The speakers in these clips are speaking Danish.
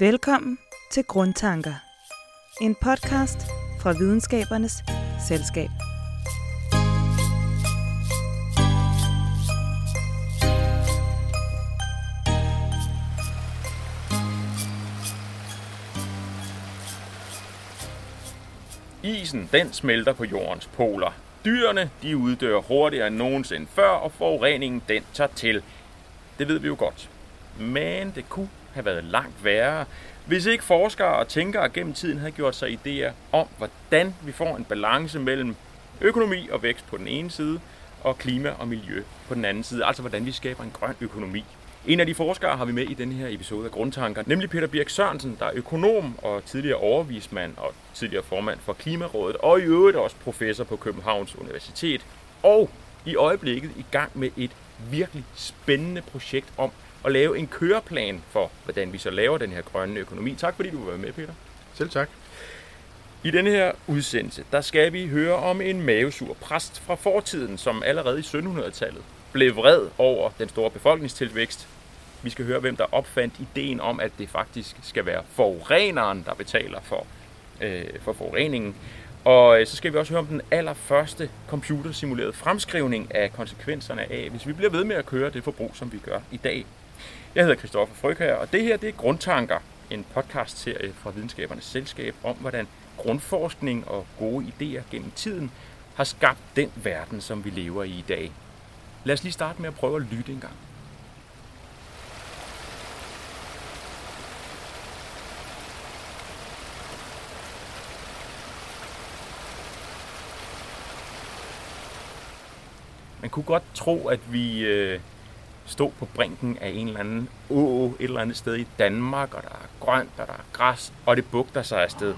Velkommen til Grundtanker. En podcast fra Videnskabernes Selskab. Isen, den smelter på jordens poler. Dyrene, de uddør hurtigere end nogensinde før, og forureningen, den tager til. Det ved vi jo godt. Men det kunne have været langt værre, hvis ikke forskere og tænkere gennem tiden havde gjort sig idéer om, hvordan vi får en balance mellem økonomi og vækst på den ene side, og klima og miljø på den anden side. Altså hvordan vi skaber en grøn økonomi. En af de forskere har vi med i denne her episode af Grundtanker, nemlig Peter Birk Sørensen, der er økonom og tidligere overvismand og tidligere formand for Klimarådet, og i øvrigt også professor på Københavns Universitet, og i øjeblikket i gang med et virkelig spændende projekt om at lave en køreplan for, hvordan vi så laver den her grønne økonomi. Tak fordi du var med, Peter. Selv tak. I denne her udsendelse, der skal vi høre om en mavesur præst fra fortiden, som allerede i 1700-tallet blev vred over den store befolkningstilvækst. Vi skal høre, hvem der opfandt ideen om, at det faktisk skal være forureneren, der betaler for, øh, for forureningen. Og øh, så skal vi også høre om den allerførste computersimulerede fremskrivning af konsekvenserne af, hvis vi bliver ved med at køre det forbrug, som vi gør i dag. Jeg hedder Christoffer Frøkær, og det her det er Grundtanker, en podcast-serie fra Videnskabernes Selskab om, hvordan grundforskning og gode idéer gennem tiden har skabt den verden, som vi lever i i dag. Lad os lige starte med at prøve at lytte en gang. Man kunne godt tro, at vi øh, stod på brinken af en eller anden å et eller andet sted i Danmark, og der er grønt, og der er græs, og det bugter sig afsted.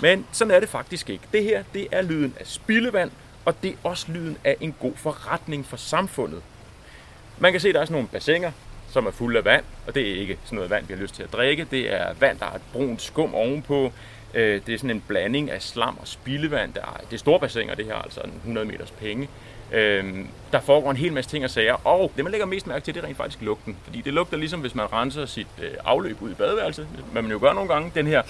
Men sådan er det faktisk ikke. Det her, det er lyden af spildevand, og det er også lyden af en god forretning for samfundet. Man kan se, at der er sådan nogle bassiner, som er fulde af vand, og det er ikke sådan noget vand, vi har lyst til at drikke. Det er vand, der har et brunt skum ovenpå. Øh, det er sådan en blanding af slam og spildevand. Der er, det er store bassiner, det her, altså 100 meters penge. Øhm, der foregår en hel masse ting og sager, og det man lægger mest mærke til, det er rent faktisk lugten. Fordi det lugter ligesom, hvis man renser sit øh, afløb ud i badeværelset, hvad man jo gør nogle gange. Den her,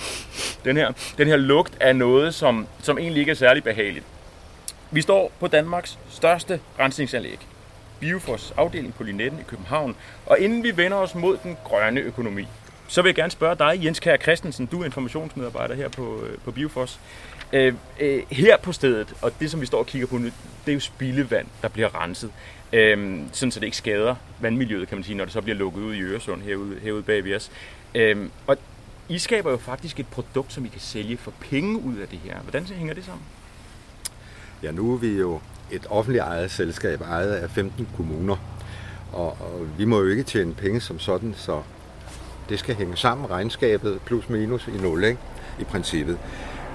den her, den her lugt er noget, som, som egentlig ikke er særlig behageligt. Vi står på Danmarks største rensningsanlæg, Biofors afdeling på Linetten i København. Og inden vi vender os mod den grønne økonomi, så vil jeg gerne spørge dig, Jens Kær Christensen, du er informationsmedarbejder her på, øh, på Biofors. Øh, øh, her på stedet, og det som vi står og kigger på nu, det er jo spildevand, der bliver renset. Øh, sådan så det ikke skader vandmiljøet, kan man sige, når det så bliver lukket ud i Øresund herude, herude bag ved os. Øh, og I skaber jo faktisk et produkt, som I kan sælge for penge ud af det her. Hvordan hænger det sammen? Ja, nu er vi jo et offentligt ejet selskab, ejet af 15 kommuner. Og, og vi må jo ikke tjene penge som sådan, så det skal hænge sammen, regnskabet plus minus i nul, ikke? i princippet.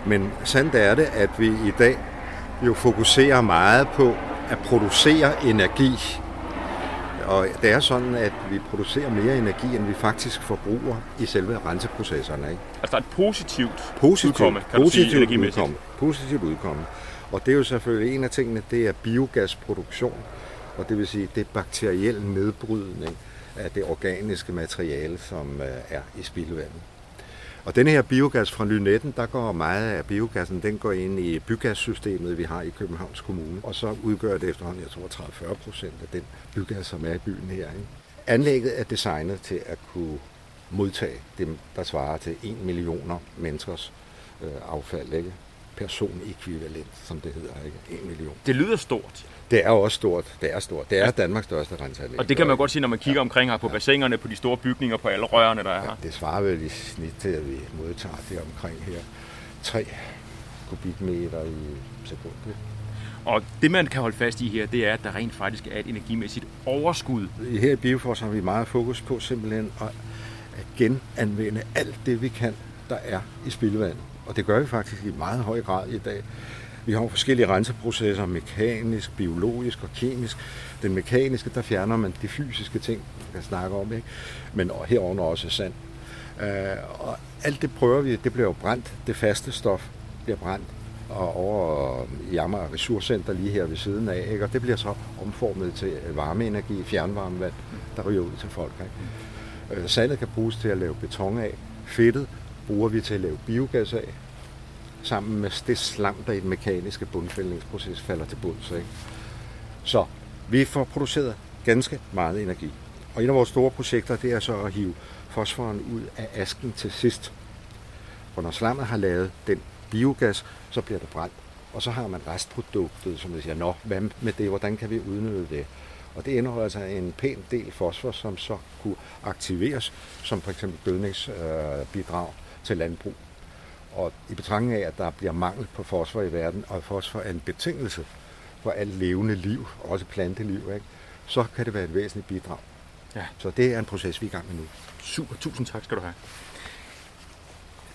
Men sandt er det, at vi i dag jo fokuserer meget på at producere energi. Og det er sådan, at vi producerer mere energi, end vi faktisk forbruger i selve renseprocesserne. Ikke? Altså der er et positivt, positivt udkomme, kan positivt du sige, udkomme. Positivt udkomme. Og det er jo selvfølgelig en af tingene, det er biogasproduktion. Og det vil sige, det er bakteriel nedbrydning af det organiske materiale, som øh, er i spildevandet. Og denne her biogas fra Lynetten, der går meget af biogassen, den går ind i bygassystemet, vi har i Københavns Kommune. Og så udgør det efterhånden, jeg tror, 30-40 procent af den bygas, som er i byen her. Ikke? Anlægget er designet til at kunne modtage dem, der svarer til 1 millioner menneskers øh, affald. Ikke? Personekvivalent, som det hedder. Ikke? 1 million. Det lyder stort. Det er også stort. Det er stort. Det er Danmarks største renseanlæg. Og det kan man godt sige, når man kigger ja. omkring her på bassinerne, på de store bygninger, på alle rørene, der er her. Ja, det svarer vel i snit til, at vi modtager det omkring her 3 kubikmeter i sekundet. Og det, man kan holde fast i her, det er, at der rent faktisk er et energimæssigt overskud. Her i Biofors har vi meget fokus på simpelthen at, genanvende alt det, vi kan, der er i spildevand. Og det gør vi faktisk i meget høj grad i dag. Vi har forskellige renseprocesser, mekanisk, biologisk og kemisk. Den mekaniske, der fjerner man de fysiske ting, man kan snakke om, ikke? men herover også sand. Uh, og alt det prøver vi, det bliver jo brændt, det faste stof bliver brændt og over i Amager Ressourcenter lige her ved siden af, ikke? og det bliver så omformet til varmeenergi, fjernvarmevand, der ryger ud til folk. Ikke? Øh, Sandet kan bruges til at lave beton af, Fedtet bruger vi til at lave biogas af, sammen med det slam, der i den mekaniske bundfældningsproces falder til bunds. Ikke? Så vi får produceret ganske meget energi. Og et af vores store projekter, det er så at hive fosforen ud af asken til sidst. For når slammet har lavet den biogas, så bliver det brændt. Og så har man restproduktet, som man siger, nå, hvad med det, hvordan kan vi udnytte det? Og det indeholder altså en pæn del fosfor, som så kunne aktiveres som for eksempel gødningsbidrag til landbrug. Og i betragtning af, at der bliver mangel på fosfor i verden, og fosfor er en betingelse for alt levende liv, også planteliv, ikke? så kan det være et væsentligt bidrag. Ja. Så det er en proces, vi er i gang med nu. Super, tusind tak skal du have.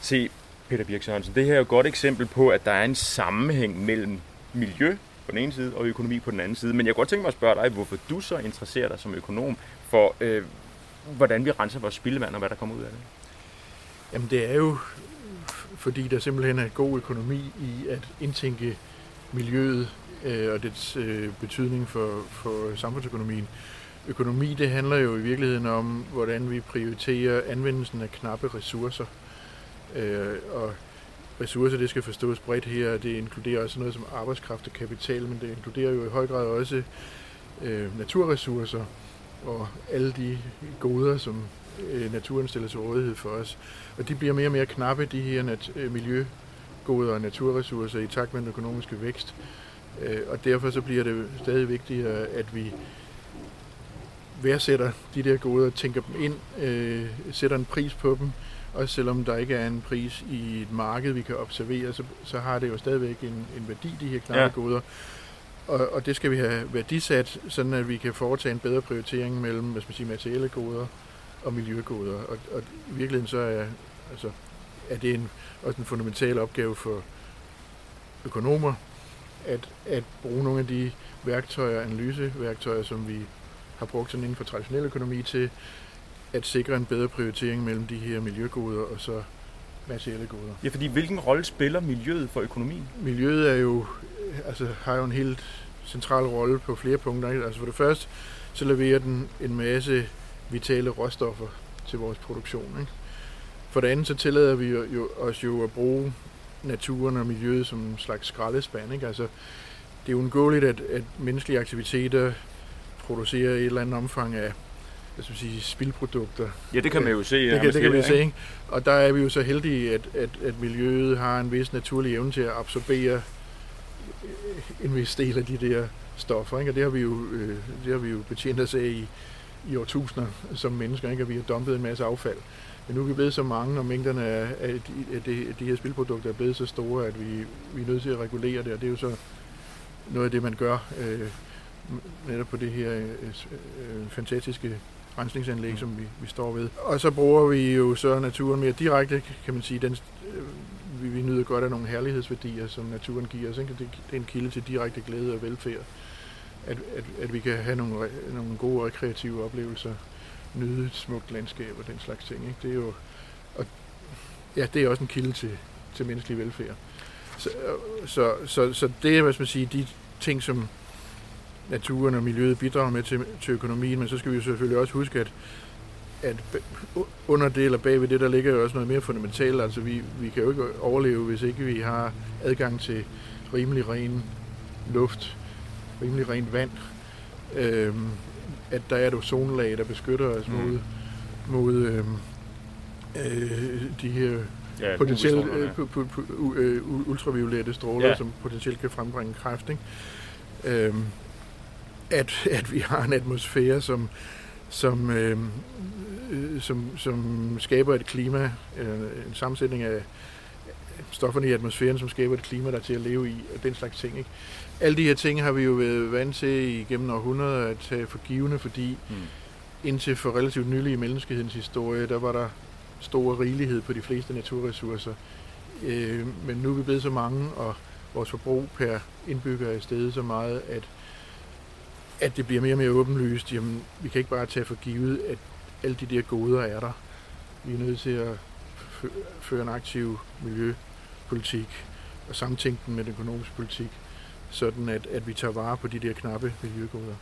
Se, Peter Birk Sørensen, det her er jo et godt eksempel på, at der er en sammenhæng mellem miljø på den ene side og økonomi på den anden side. Men jeg kunne godt tænke mig at spørge dig, hvorfor du så interesserer dig som økonom for, øh, hvordan vi renser vores spildevand og hvad der kommer ud af det. Jamen det er jo, fordi der simpelthen er god økonomi i at indtænke miljøet øh, og dets øh, betydning for, for samfundsøkonomien. Økonomi det handler jo i virkeligheden om, hvordan vi prioriterer anvendelsen af knappe ressourcer. Øh, og ressourcer, det skal forstås bredt her. Det inkluderer også noget som arbejdskraft og kapital, men det inkluderer jo i høj grad også øh, naturressourcer og alle de goder, som naturen stiller til rådighed for os. Og de bliver mere og mere knappe, de her nat- øh, miljøgoder og naturressourcer i takt med den økonomiske vækst. Øh, og derfor så bliver det stadig vigtigere, at vi værdsætter de der goder, tænker dem ind, øh, sætter en pris på dem, også selvom der ikke er en pris i et marked, vi kan observere, så, så har det jo stadigvæk en, en værdi, de her knappe ja. goder. Og, og det skal vi have værdisat, sådan at vi kan foretage en bedre prioritering mellem hvad skal man sige, materielle goder og miljøgoder. Og, og i virkeligheden så er, altså, er det en, også en fundamental opgave for økonomer, at, at bruge nogle af de værktøjer, analyseværktøjer, som vi har brugt sådan inden for traditionel økonomi til at sikre en bedre prioritering mellem de her miljøgoder og så materielle goder. Ja, fordi hvilken rolle spiller miljøet for økonomien? Miljøet er jo, altså, har jo en helt central rolle på flere punkter. Altså for det første, så leverer den en masse vitale råstoffer til vores produktion. Ikke? For det andet, så tillader vi jo, jo, os jo at bruge naturen og miljøet som en slags skraldespand. Ikke? Altså, det er undgåeligt, at, at menneskelige aktiviteter producerer et eller andet omfang af hvad skal sige, spildprodukter. Ja, det kan man jo se. Det, kan, det kan vi jo se, ikke? Og der er vi jo så heldige, at, at, at miljøet har en vis naturlig evne til at absorbere en vis del af de der stoffer, ikke? og det har vi jo, øh, det har vi jo betjent os af i, i årtusinder som mennesker, ikke? og vi har dumpet en masse affald. Men nu er vi blevet så mange, og mængderne af, af, de, af de, de her spilprodukter er blevet så store, at vi, vi er nødt til at regulere det, og det er jo så noget af det, man gør øh, netop på det her øh, øh, fantastiske rensningsanlæg, mm. som vi, vi står ved. Og så bruger vi jo så naturen mere direkte, kan man sige. Den, øh, vi, vi nyder godt af nogle herlighedsværdier, som naturen giver os. Ikke? Det, det er en kilde til direkte glæde og velfærd. At, at, at vi kan have nogle, nogle gode rekreative oplevelser, nyde et smukt landskab og den slags ting. Ikke? Det er jo, og, ja, det er også en kilde til, til menneskelig velfærd. Så, så, så, så det er, hvad skal man sige, de ting, som naturen og miljøet bidrager med til, til økonomien, men så skal vi jo selvfølgelig også huske, at, at under det eller bagved det, der ligger jo også noget mere fundamentalt. Altså vi, vi kan jo ikke overleve, hvis ikke vi har adgang til rimelig ren luft, rimelig rent vand. Øhm, at der er et ozonlag, der beskytter os mm. mod, mod øhm, øh, de her ja, potentielt øh, øh, ultraviolette stråler, ja. som potentielt kan frembringe kræft. Ikke? Øhm, at, at vi har en atmosfære, som, som, øh, som, som skaber et klima, øh, en sammensætning af stofferne i atmosfæren, som skaber et klima, der er til at leve i, og den slags ting. Ikke? Alle de her ting har vi jo været vant til igennem århundreder at tage for givende, fordi mm. indtil for relativt nylig i menneskehedens historie, der var der stor rigelighed på de fleste naturressourcer. Øh, men nu er vi blevet så mange, og vores forbrug per indbygger er steget så meget, at at det bliver mere og mere åbenlyst. Jamen, vi kan ikke bare tage for givet, at alle de der goder er der. Vi er nødt til at føre en aktiv miljøpolitik og samtænke den med den økonomiske politik, sådan at, at vi tager vare på de der knappe miljøgoder.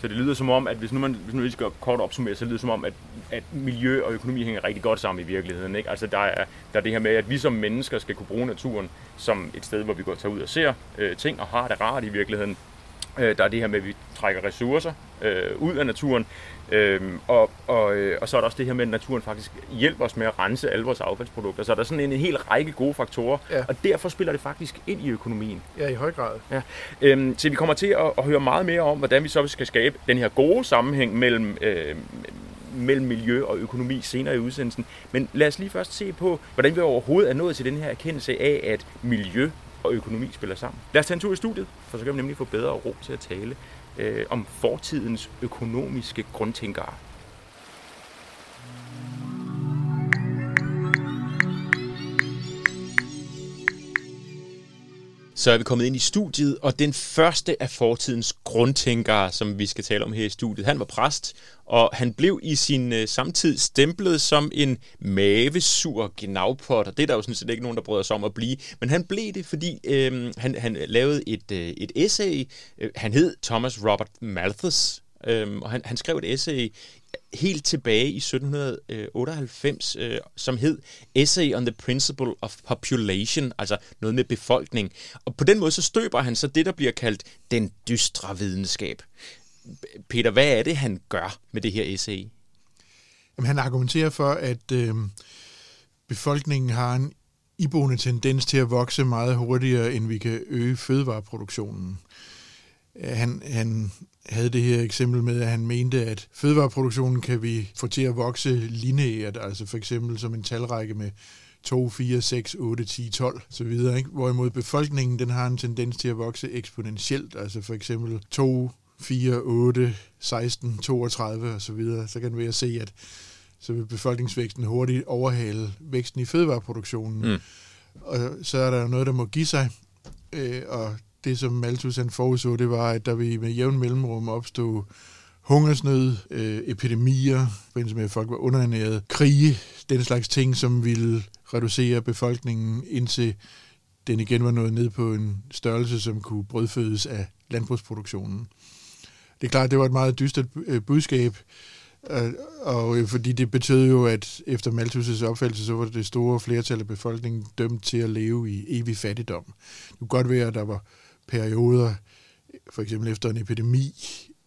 Så det lyder som om, at hvis nu man hvis nu lige skal kort opsummere, så lyder det som om, at, at miljø og økonomi hænger rigtig godt sammen i virkeligheden. Ikke? Altså der er, der er det her med, at vi som mennesker skal kunne bruge naturen som et sted, hvor vi går tager ud og ser øh, ting og har det rart i virkeligheden. Øh, der er det her med, at vi trækker ressourcer øh, ud af naturen. Øhm, og, og, øh, og så er der også det her med, at naturen faktisk hjælper os med at rense alle vores affaldsprodukter. Så der er sådan en, en hel række gode faktorer, ja. og derfor spiller det faktisk ind i økonomien. Ja, i høj grad. Ja. Øhm, så vi kommer til at, at høre meget mere om, hvordan vi så skal skabe den her gode sammenhæng mellem, øh, mellem miljø og økonomi senere i udsendelsen. Men lad os lige først se på, hvordan vi overhovedet er nået til den her erkendelse af, at miljø og økonomi spiller sammen. Lad os tage en tur i studiet, for så kan vi nemlig få bedre ro til at tale øh, om fortidens økonomiske grundtænkere. Så er vi kommet ind i studiet, og den første af fortidens grundtænkere, som vi skal tale om her i studiet, han var præst, og han blev i sin øh, samtid stemplet som en mavesur gnavpot, og det er der jo sådan set ikke nogen, der bryder sig om at blive, men han blev det, fordi øh, han, han lavede et, øh, et essay, øh, han hed Thomas Robert Malthus, Øhm, og han, han skrev et essay helt tilbage i 1798, øh, som hed Essay on the Principle of Population, altså noget med befolkning. Og på den måde så støber han så det, der bliver kaldt den dystre videnskab. Peter, hvad er det, han gør med det her essay? Jamen, han argumenterer for, at øh, befolkningen har en iboende tendens til at vokse meget hurtigere, end vi kan øge fødevareproduktionen. Øh, han, han havde det her eksempel med, at han mente, at fødevareproduktionen kan vi få til at vokse lineært, altså for eksempel som en talrække med 2, 4, 6, 8, 10, 12 så videre. Ikke? Hvorimod befolkningen den har en tendens til at vokse eksponentielt, altså for eksempel 2, 4, 8, 16, 32 og så videre. Så kan vi se, at så vil befolkningsvæksten hurtigt overhale væksten i fødevareproduktionen. Mm. Og så er der noget, der må give sig, øh, og det, som Malthus han forudså, det var, at der ville med jævn mellemrum opstå hungersnød, øh, epidemier, forbindelse med, at folk var underernæret, krige, den slags ting, som ville reducere befolkningen, indtil den igen var nået ned på en størrelse, som kunne brødfødes af landbrugsproduktionen. Det er klart, det var et meget dystert øh, budskab, øh, og øh, fordi det betød jo, at efter Malthus' opfattelse, så var det store flertal af befolkningen dømt til at leve i evig fattigdom. Det kunne godt være, at der var perioder, for eksempel efter en epidemi,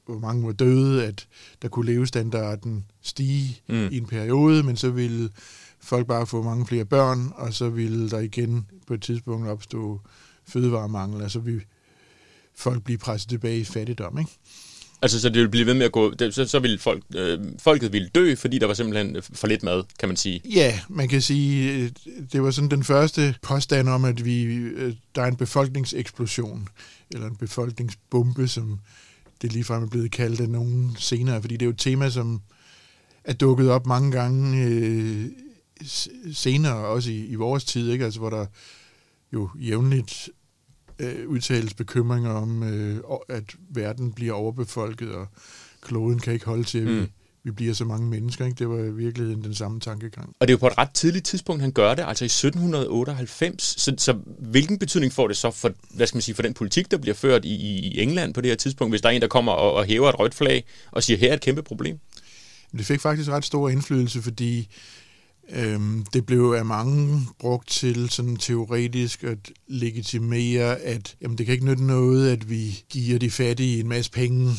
hvor mange var døde, at der kunne levestandarden stige mm. i en periode, men så ville folk bare få mange flere børn, og så ville der igen på et tidspunkt opstå fødevaremangel, altså vi folk blive presset tilbage i fattigdom, ikke? Altså, så det ville blive ved med at gå, så, så ville folk, øh, folket ville dø, fordi der var simpelthen for lidt mad, kan man sige. Ja, man kan sige, øh, det var sådan den første påstand om, at vi, øh, der er en befolkningseksplosion, eller en befolkningsbombe, som det ligefrem er blevet kaldt af nogen senere, fordi det er jo et tema, som er dukket op mange gange øh, senere, også i, i vores tid, ikke? Altså, hvor der jo jævnligt øh, udtales bekymringer om, øh, at verden bliver overbefolket, og kloden kan ikke holde til, at vi, mm. vi bliver så mange mennesker. Ikke? Det var i virkeligheden den samme tankegang. Og det er jo på et ret tidligt tidspunkt, han gør det, altså i 1798. Så, så hvilken betydning får det så for, hvad skal man sige, for den politik, der bliver ført i, i England på det her tidspunkt, hvis der er en, der kommer og, og hæver et rødt flag og siger, her er et kæmpe problem? Det fik faktisk ret stor indflydelse, fordi Øhm, det blev af mange brugt til sådan teoretisk at legitimere, at jamen, det kan ikke nytte noget, at vi giver de fattige en masse penge,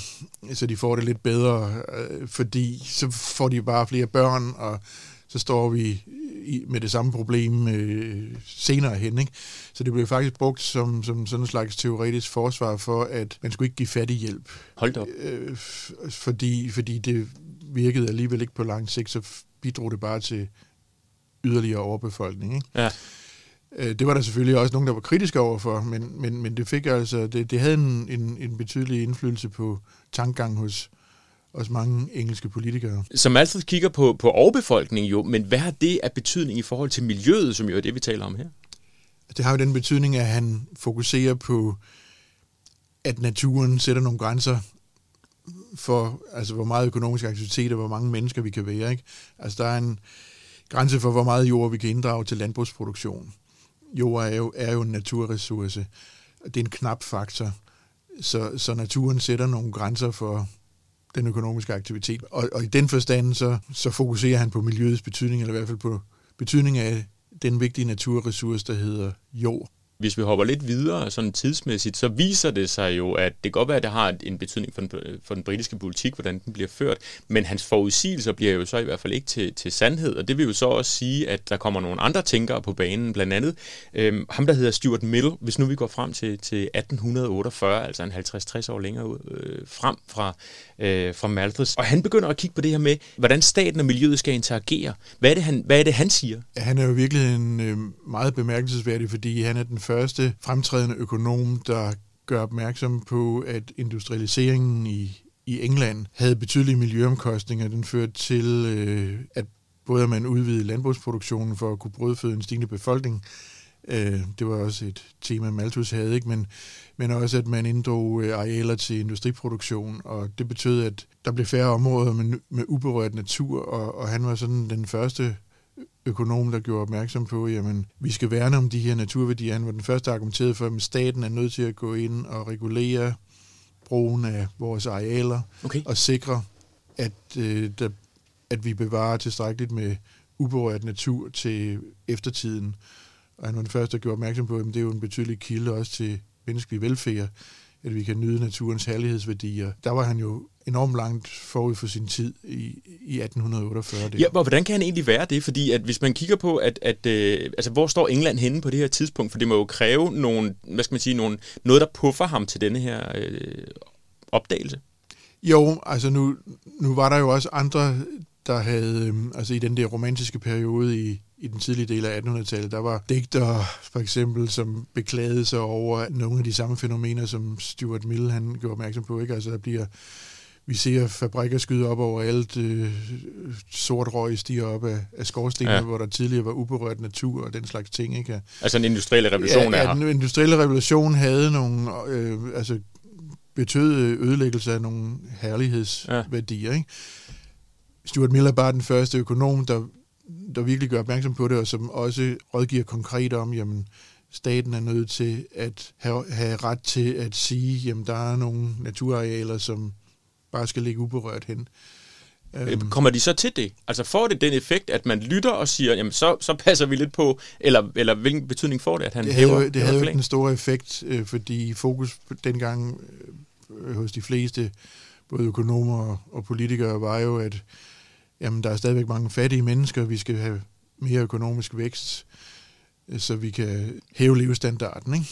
så de får det lidt bedre, øh, fordi så får de bare flere børn, og så står vi i, med det samme problem øh, senere hen. Ikke? Så det blev faktisk brugt som, som sådan en slags teoretisk forsvar for, at man skulle ikke give fattig hjælp. Hold op. Øh, fordi, fordi det virkede alligevel ikke på lang sigt, så bidrog det bare til yderligere overbefolkning. Ikke? Ja. Øh, det var der selvfølgelig også nogen, der var kritiske overfor, men, men, men det fik altså, det, det havde en, en, en betydelig indflydelse på tankegang hos, hos mange engelske politikere. Som altid kigger på, på overbefolkning jo, men hvad har det af betydning i forhold til miljøet, som jo er det, vi taler om her? Det har jo den betydning, at han fokuserer på, at naturen sætter nogle grænser for, altså hvor meget økonomisk aktivitet og hvor mange mennesker vi kan være. Ikke? Altså der er en, grænse for, hvor meget jord vi kan inddrage til landbrugsproduktion. Jord er jo, er jo en naturressource. Det er en knap faktor. Så, så naturen sætter nogle grænser for, den økonomiske aktivitet. Og, og i den forstand, så, så fokuserer han på miljøets betydning, eller i hvert fald på betydning af den vigtige naturressource, der hedder jord hvis vi hopper lidt videre sådan tidsmæssigt, så viser det sig jo, at det kan godt være, at det har en betydning for den, for den britiske politik, hvordan den bliver ført, men hans forudsigelser bliver jo så i hvert fald ikke til, til sandhed, og det vil jo så også sige, at der kommer nogle andre tænkere på banen, blandt andet øhm, ham, der hedder Stuart Mill, hvis nu vi går frem til, til 1848, altså en 50-60 år længere ud, øh, frem fra, øh, fra Malthus, og han begynder at kigge på det her med, hvordan staten og miljøet skal interagere. Hvad er det, han, hvad er det, han siger? Ja, han er jo virkelig en øh, meget bemærkelsesværdig, fordi han er den første fremtrædende økonom, der gør opmærksom på, at industrialiseringen i, i England havde betydelige miljøomkostninger. Den førte til, øh, at både man udvidede landbrugsproduktionen for at kunne brødføde en stigende befolkning, øh, det var også et tema, Malthus havde, ikke? Men, men også, at man inddrog øh, arealer til industriproduktion, og det betød, at der blev færre områder med, med uberørt natur, og, og han var sådan den første økonom, der gjorde opmærksom på, jamen, vi skal værne om de her naturværdier. Han var den første, der argumenterede for, at staten er nødt til at gå ind og regulere brugen af vores arealer okay. og sikre, at, øh, der, at vi bevarer tilstrækkeligt med uberørt natur til eftertiden. Og han var den første, der gjorde opmærksom på, at det er jo en betydelig kilde også til menneskelig velfærd, at vi kan nyde naturens herlighedsværdier. Der var han jo enormt langt forud for sin tid i, i 1848. Der. Ja, og hvordan kan han egentlig være det? Fordi at hvis man kigger på, at, at øh, altså, hvor står England henne på det her tidspunkt? For det må jo kræve nogle, hvad skal man sige, nogle, noget, der puffer ham til denne her øh, opdagelse. Jo, altså nu, nu var der jo også andre, der havde, øh, altså i den der romantiske periode i, i den tidlige del af 1800-tallet, der var digtere for eksempel, som beklagede sig over nogle af de samme fænomener, som Stuart Mill han gjorde opmærksom på. Ikke? Altså der bliver vi ser fabrikker skyde op over alt, øh, sort røg stiger op af, af skorstener, ja. hvor der tidligere var uberørt natur og den slags ting. Ikke? Altså en industriel revolution ja, er her? den industrielle revolution havde nogle, øh, altså betød ødelæggelse af nogle herlighedsværdier. Ja. Ikke? Stuart Mill er bare den første økonom, der, der virkelig gør opmærksom på det, og som også rådgiver konkret om, jamen, staten er nødt til at have, have ret til at sige, jamen, der er nogle naturarealer, som bare skal ligge uberørt hen. Øhm. Kommer de så til det? Altså får det den effekt, at man lytter og siger, jamen så, så passer vi lidt på, eller, eller hvilken betydning får det, at han det hæver? det havde jo ikke en stor effekt, øh, fordi fokus dengang øh, hos de fleste, både økonomer og politikere, var jo, at jamen, der er stadigvæk mange fattige mennesker, vi skal have mere økonomisk vækst, øh, så vi kan hæve levestandarden. Ikke?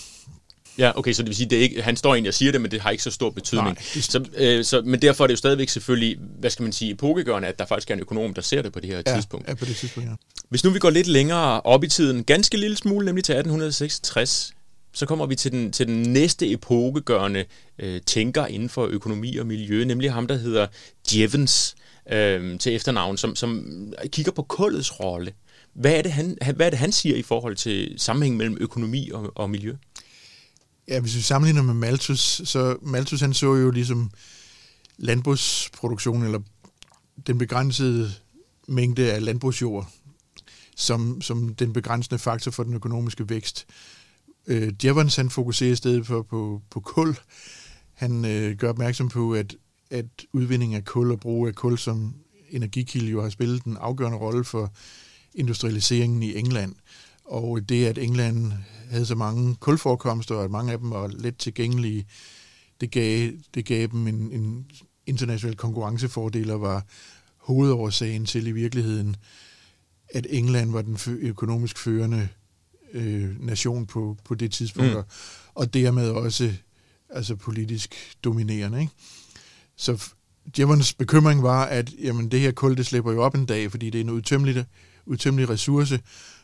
Ja, okay, så det vil sige, det er ikke, han står egentlig og siger det, men det har ikke så stor betydning. Nej, så, øh, så, men derfor er det jo stadigvæk selvfølgelig, hvad skal man sige, epokegørende, at der faktisk er en økonom, der ser det på det her ja, tidspunkt. Ja, på det tidspunkt, ja. Hvis nu vi går lidt længere op i tiden, ganske lille smule, nemlig til 1866, så kommer vi til den, til den næste epokegørende øh, tænker inden for økonomi og miljø, nemlig ham, der hedder Jevons øh, til efternavn, som, som kigger på kullets rolle. Hvad er, det, han, hvad er det, han siger i forhold til sammenhæng mellem økonomi og, og miljø? Ja, hvis vi sammenligner med Malthus, så Malthus han så jo ligesom landbrugsproduktion, eller den begrænsede mængde af landbrugsjord, som, som den begrænsende faktor for den økonomiske vækst. Øh, Jevons han fokuserer i stedet for på, på kul. Han øh, gør opmærksom på, at, at udvinding af kul og brug af kul som energikilde jo har spillet en afgørende rolle for industrialiseringen i England. Og det, at England havde så mange kulforekomster, og at mange af dem var let tilgængelige, det gav, det gav dem en, en international konkurrencefordel og var hovedårsagen til i virkeligheden, at England var den økonomisk førende øh, nation på, på det tidspunkt, mm. og dermed også altså politisk dominerende. Ikke? Så Jevons bekymring var, at jamen, det her kul, det slipper jo op en dag, fordi det er en udtømmelig, udtømmelig ressource,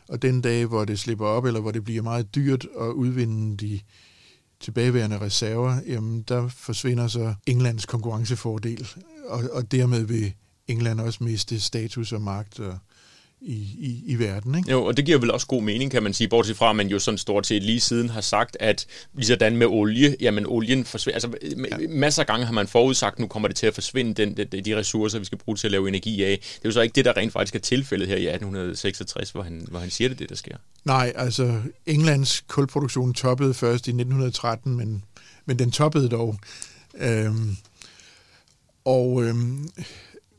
og den dag, hvor det slipper op, eller hvor det bliver meget dyrt at udvinde de tilbageværende reserver, jamen der forsvinder så Englands konkurrencefordel, og, og dermed vil England også miste status og magt og, i, i, i verden. Ikke? Jo, og det giver vel også god mening, kan man sige, bortset fra, at man jo sådan stort set lige siden har sagt, at ligesådan med olie, jamen olien forsvinder, altså ja. masser af gange har man forudsagt, nu kommer det til at forsvinde, den, de, de ressourcer, vi skal bruge til at lave energi af. Det er jo så ikke det, der rent faktisk er tilfældet her i 1866, hvor han, hvor han siger det, det der sker. Nej, altså Englands kulproduktion toppede først i 1913, men, men den toppede dog. Øhm, Og, øhm,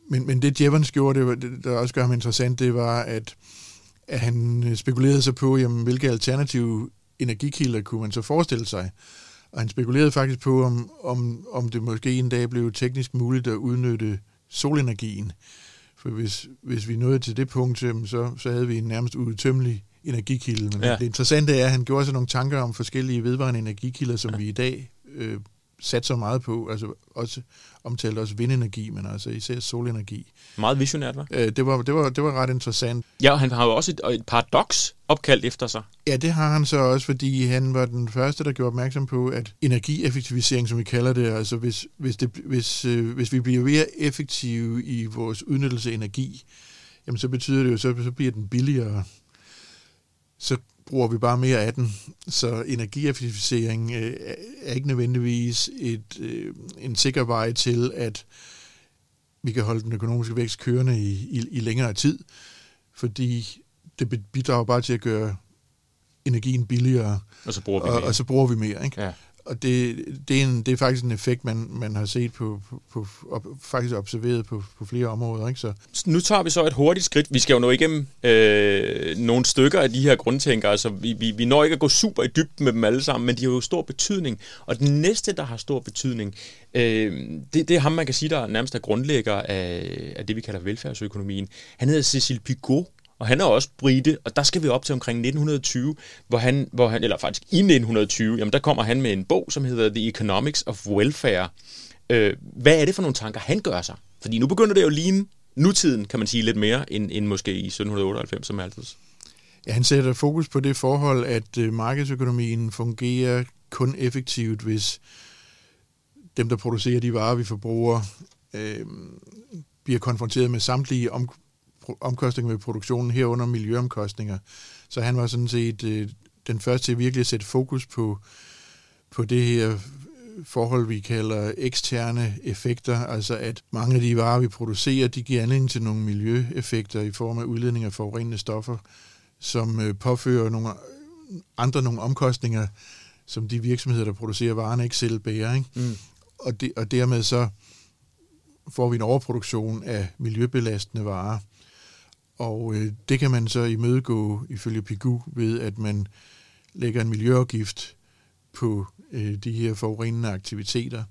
men, men det Jevons gjorde, det, var, det, der også gør ham interessant, det var, at, at han spekulerede sig på, jamen, hvilke alternative energikilder kunne man så forestille sig. Og han spekulerede faktisk på, om, om, om det måske en dag blev teknisk muligt at udnytte solenergien. For hvis, hvis vi nåede til det punkt, så, så havde vi en nærmest udtømmelig energikilde. Men ja. det interessante er, at han gjorde sig nogle tanker om forskellige vedvarende energikilder, som ja. vi i dag øh, sat så meget på, altså også omtalt også vindenergi, men altså især solenergi. Meget visionært, var? Øh, det, var, det, var, det var ret interessant. Ja, og han har jo også et, et paradoks opkaldt efter sig. Ja, det har han så også, fordi han var den første, der gjorde opmærksom på, at energieffektivisering, som vi kalder det, altså hvis, hvis, det, hvis, øh, hvis vi bliver mere effektive i vores udnyttelse af energi, jamen så betyder det jo, så, så bliver den billigere. Så bruger vi bare mere af den. Så energieffektivisering øh, er ikke nødvendigvis et, øh, en sikker vej til, at vi kan holde den økonomiske vækst kørende i, i, i længere tid, fordi det bidrager bare til at gøre energien billigere, og så bruger vi mere. Og, og så bruger vi mere. Ikke? Ja og det, det, er en, det er faktisk en effekt, man, man har set på, på, på op, faktisk observeret på, på flere områder. Ikke? Så. Nu tager vi så et hurtigt skridt. Vi skal jo nå igennem øh, nogle stykker af de her grundtænkere, så vi, vi, vi når ikke at gå super i dybden med dem alle sammen, men de har jo stor betydning. Og den næste, der har stor betydning, øh, det, det er ham, man kan sige, der nærmest er grundlægger af, af det, vi kalder velfærdsøkonomien. Han hedder Cecil Pigou, og han er også brite, og der skal vi op til omkring 1920, hvor han, hvor han eller faktisk i 1920, jamen der kommer han med en bog, som hedder The Economics of Welfare. Øh, hvad er det for nogle tanker, han gør sig? Fordi nu begynder det jo at ligne nutiden, kan man sige, lidt mere, end, end måske i 1798 som altid. Ja, han sætter fokus på det forhold, at øh, markedsøkonomien fungerer kun effektivt, hvis dem, der producerer de varer, vi forbruger, øh, bliver konfronteret med samtlige om, omkostninger ved produktionen, herunder miljøomkostninger. Så han var sådan set øh, den første til virkelig at sætte fokus på, på det her forhold, vi kalder eksterne effekter, altså at mange af de varer, vi producerer, de giver anledning til nogle miljøeffekter i form af udledning af forurenende stoffer, som øh, påfører nogle andre nogle omkostninger, som de virksomheder, der producerer varerne, ikke selv bærer. Ikke? Mm. Og, det, og dermed så får vi en overproduktion af miljøbelastende varer. Og øh, det kan man så imødegå ifølge Pigu ved, at man lægger en miljøafgift på øh, de her forurenende aktiviteter.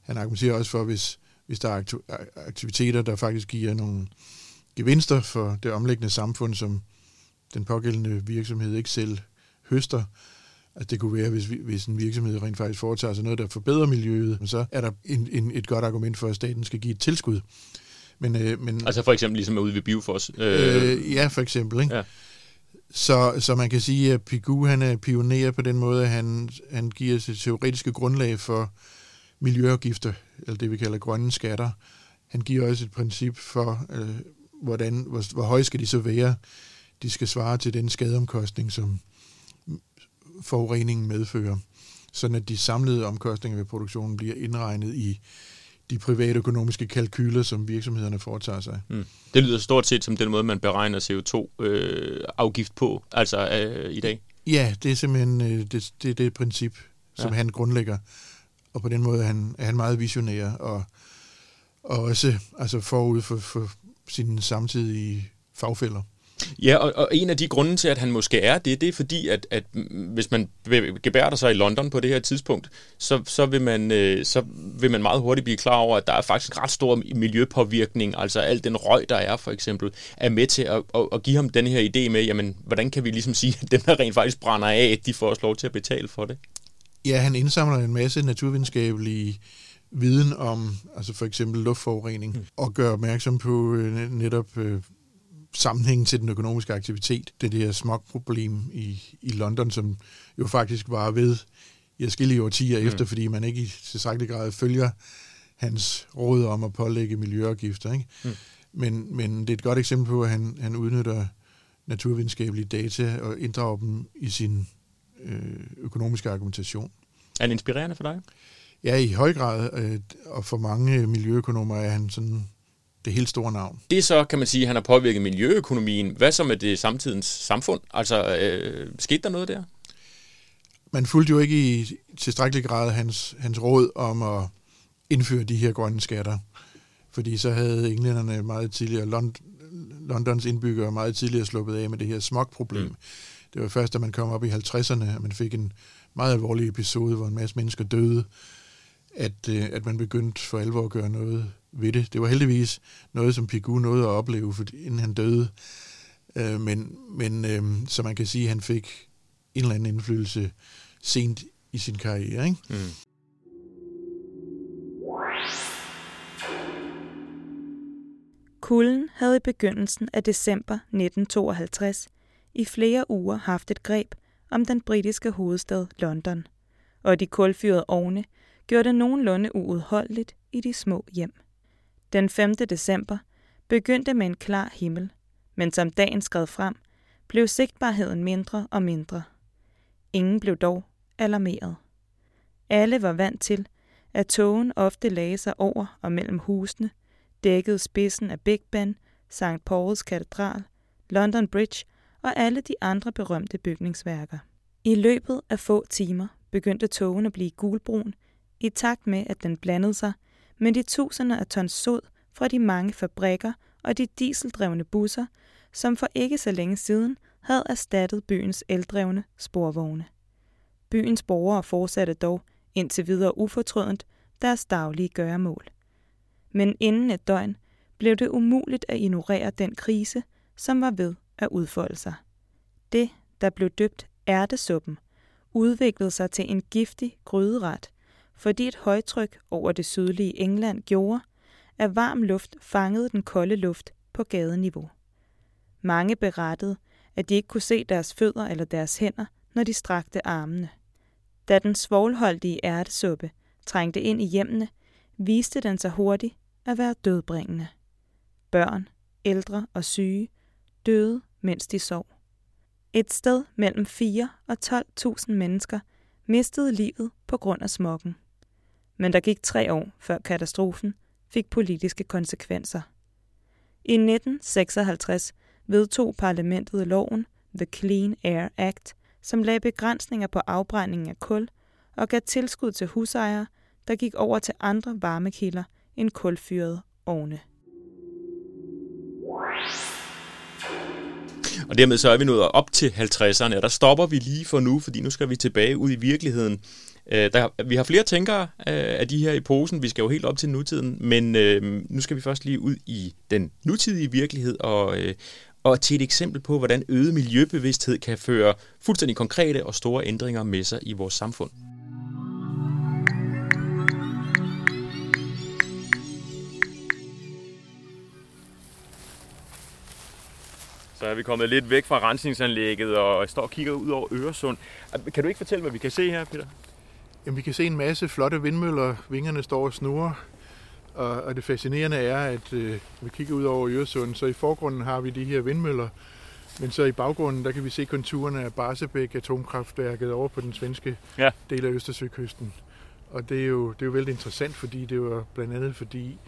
Han argumenterer også for, hvis, hvis der er aktiviteter, der faktisk giver nogle gevinster for det omlæggende samfund, som den pågældende virksomhed ikke selv høster. Altså det kunne være, hvis, hvis en virksomhed rent faktisk foretager sig noget, der forbedrer miljøet, så er der en, en, et godt argument for, at staten skal give et tilskud. Men, øh, men, altså for eksempel ligesom ude ved Biofoss? Øh, øh, ja, for eksempel. Ikke? Ja. Så, så man kan sige, at Pigou han er pioner på den måde, at han, han giver sit teoretiske grundlag for miljøafgifter, eller det vi kalder grønne skatter. Han giver også et princip for, øh, hvordan, hvor, hvor høje skal de så være. De skal svare til den skadeomkostning, som forureningen medfører, sådan at de samlede omkostninger ved produktionen bliver indregnet i de private økonomiske kalkyler, som virksomhederne foretager sig. Mm. Det lyder stort set som den måde, man beregner CO2-afgift øh, på, altså øh, i dag. Ja, det er simpelthen øh, det, det, det et princip, som ja. han grundlægger. Og på den måde er han, er han meget visionær, og, og også altså forud for, for sine samtidige fagfælder. Ja, og, og en af de grunde til, at han måske er det, det er fordi, at, at hvis man gebærder sig i London på det her tidspunkt, så, så, vil man, øh, så vil man meget hurtigt blive klar over, at der er faktisk ret stor miljøpåvirkning, altså al den røg, der er for eksempel, er med til at, at, at give ham den her idé med, jamen, hvordan kan vi ligesom sige, at dem, der rent faktisk brænder af, de får lov til at betale for det? Ja, han indsamler en masse naturvidenskabelige viden om altså for eksempel luftforurening, mm. og gør opmærksom på øh, netop øh, sammenhængen til den økonomiske aktivitet. Det er her smogproblem i, i London, som jo faktisk var ved i forskellige årtier mm. efter, fordi man ikke i tilstrækkelig grad følger hans råd om at pålægge miljøafgifter. Ikke? Mm. Men, men det er et godt eksempel på, at han, han udnytter naturvidenskabelige data og inddrager dem i sin øh, økonomiske argumentation. Er det inspirerende for dig? Ja, i høj grad, øh, og for mange miljøøkonomer er han sådan det helt store navn. Det er så, kan man sige, at han har påvirket miljøøkonomien. Hvad så med det samtidens samfund? Altså, øh, skete der noget der? Man fulgte jo ikke i tilstrækkelig grad hans, hans råd om at indføre de her grønne skatter. fordi så havde englænderne meget tidligere, Lond- Londons indbyggere meget tidligere sluppet af med det her smogproblem. Mm. Det var først, da man kom op i 50'erne, at man fik en meget alvorlig episode, hvor en masse mennesker døde, at, øh, at man begyndte for alvor at gøre noget ved det. Det var heldigvis noget, som Pigou nåede at opleve, for, inden han døde. Øh, men men øh, så man kan sige, at han fik en eller anden indflydelse sent i sin karriere. Ikke? Mm. Kulden havde i begyndelsen af december 1952 i flere uger haft et greb om den britiske hovedstad London, og de kulfyrede ovne gjorde det nogenlunde uudholdeligt i de små hjem. Den 5. december begyndte med en klar himmel, men som dagen skred frem, blev sigtbarheden mindre og mindre. Ingen blev dog alarmeret. Alle var vant til, at togen ofte lagde sig over og mellem husene, dækkede spidsen af Big Ben, St. Paul's katedral, London Bridge og alle de andre berømte bygningsværker. I løbet af få timer begyndte togen at blive gulbrun, i takt med at den blandede sig med de tusinder af tons sod fra de mange fabrikker og de dieseldrevne busser, som for ikke så længe siden havde erstattet byens eldrevne sporvogne. Byens borgere fortsatte dog indtil videre ufortrødent deres daglige gøremål. Men inden et døgn blev det umuligt at ignorere den krise, som var ved at udfolde sig. Det, der blev døbt ærtesuppen, udviklede sig til en giftig gryderet, fordi et højtryk over det sydlige England gjorde, at varm luft fangede den kolde luft på gadeniveau. Mange berettede, at de ikke kunne se deres fødder eller deres hænder, når de strakte armene. Da den svoglholdige ærtesuppe trængte ind i hjemmene, viste den sig hurtigt at være dødbringende. Børn, ældre og syge døde, mens de sov. Et sted mellem 4 og 12.000 mennesker mistede livet på grund af smokken. Men der gik tre år, før katastrofen fik politiske konsekvenser. I 1956 vedtog parlamentet loven The Clean Air Act, som lagde begrænsninger på afbrændingen af kul og gav tilskud til husejere, der gik over til andre varmekilder end kulfyrede ovne. Og dermed så er vi nået op til 50'erne, og der stopper vi lige for nu, fordi nu skal vi tilbage ud i virkeligheden. Øh, der, vi har flere tænkere øh, af de her i posen, vi skal jo helt op til nutiden, men øh, nu skal vi først lige ud i den nutidige virkelighed og, øh, og til et eksempel på, hvordan øget miljøbevidsthed kan føre fuldstændig konkrete og store ændringer med sig i vores samfund. Så er vi kommet lidt væk fra rensningsanlægget og står og kigger ud over Øresund. Kan du ikke fortælle, hvad vi kan se her, Peter? Jamen, vi kan se en masse flotte vindmøller. Vingerne står og snurrer. Og, og det fascinerende er, at øh, vi kigger ud over Øresund, så i forgrunden har vi de her vindmøller. Men så i baggrunden, der kan vi se konturerne af Barsebæk atomkraftværket over på den svenske ja. del af Østersøkysten. Og det er, jo, det er jo vældig interessant, fordi det var blandt andet fordi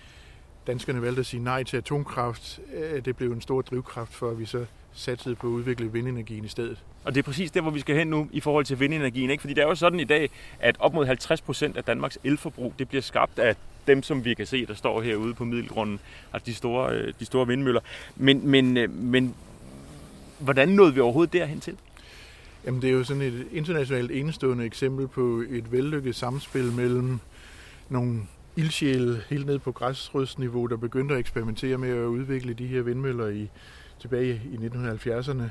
danskerne valgte at sige nej til atomkraft. Øh, det blev en stor drivkraft for, at vi så satsede på at udvikle vindenergien i stedet. Og det er præcis der, hvor vi skal hen nu i forhold til vindenergien. Ikke? Fordi det er jo sådan i dag, at op mod 50 procent af Danmarks elforbrug, det bliver skabt af dem, som vi kan se, der står herude på middelgrunden, altså de store, øh, de store vindmøller. Men, men, øh, men hvordan nåede vi overhovedet derhen til? Jamen, det er jo sådan et internationalt enestående eksempel på et vellykket samspil mellem nogle ildsjæle helt ned på græsrødsniveau, der begyndte at eksperimentere med at udvikle de her vindmøller i, tilbage i 1970'erne.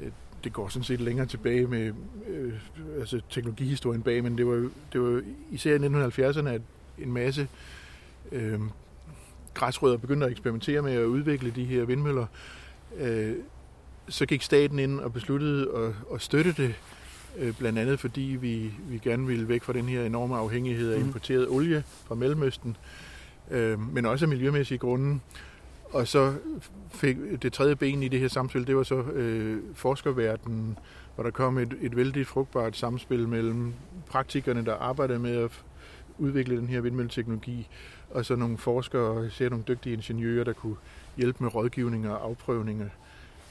Øh, det går sådan set længere tilbage med øh, altså teknologihistorien bag, men det var, det var især i 1970'erne, at en masse øh, græsrødder begyndte at eksperimentere med at udvikle de her vindmøller. Øh, så gik staten ind og besluttede at, at støtte det, øh, blandt andet fordi vi, vi gerne ville væk fra den her enorme afhængighed af mhm. importeret olie fra Mellemøsten, øh, men også af miljømæssige grunde. Og så fik det tredje ben i det her samspil, det var så øh, forskerverdenen, hvor der kom et, et vældig frugtbart samspil mellem praktikerne, der arbejdede med at udvikle den her vindmølleteknologi, og så nogle forskere, især nogle dygtige ingeniører, der kunne hjælpe med rådgivning og afprøvning af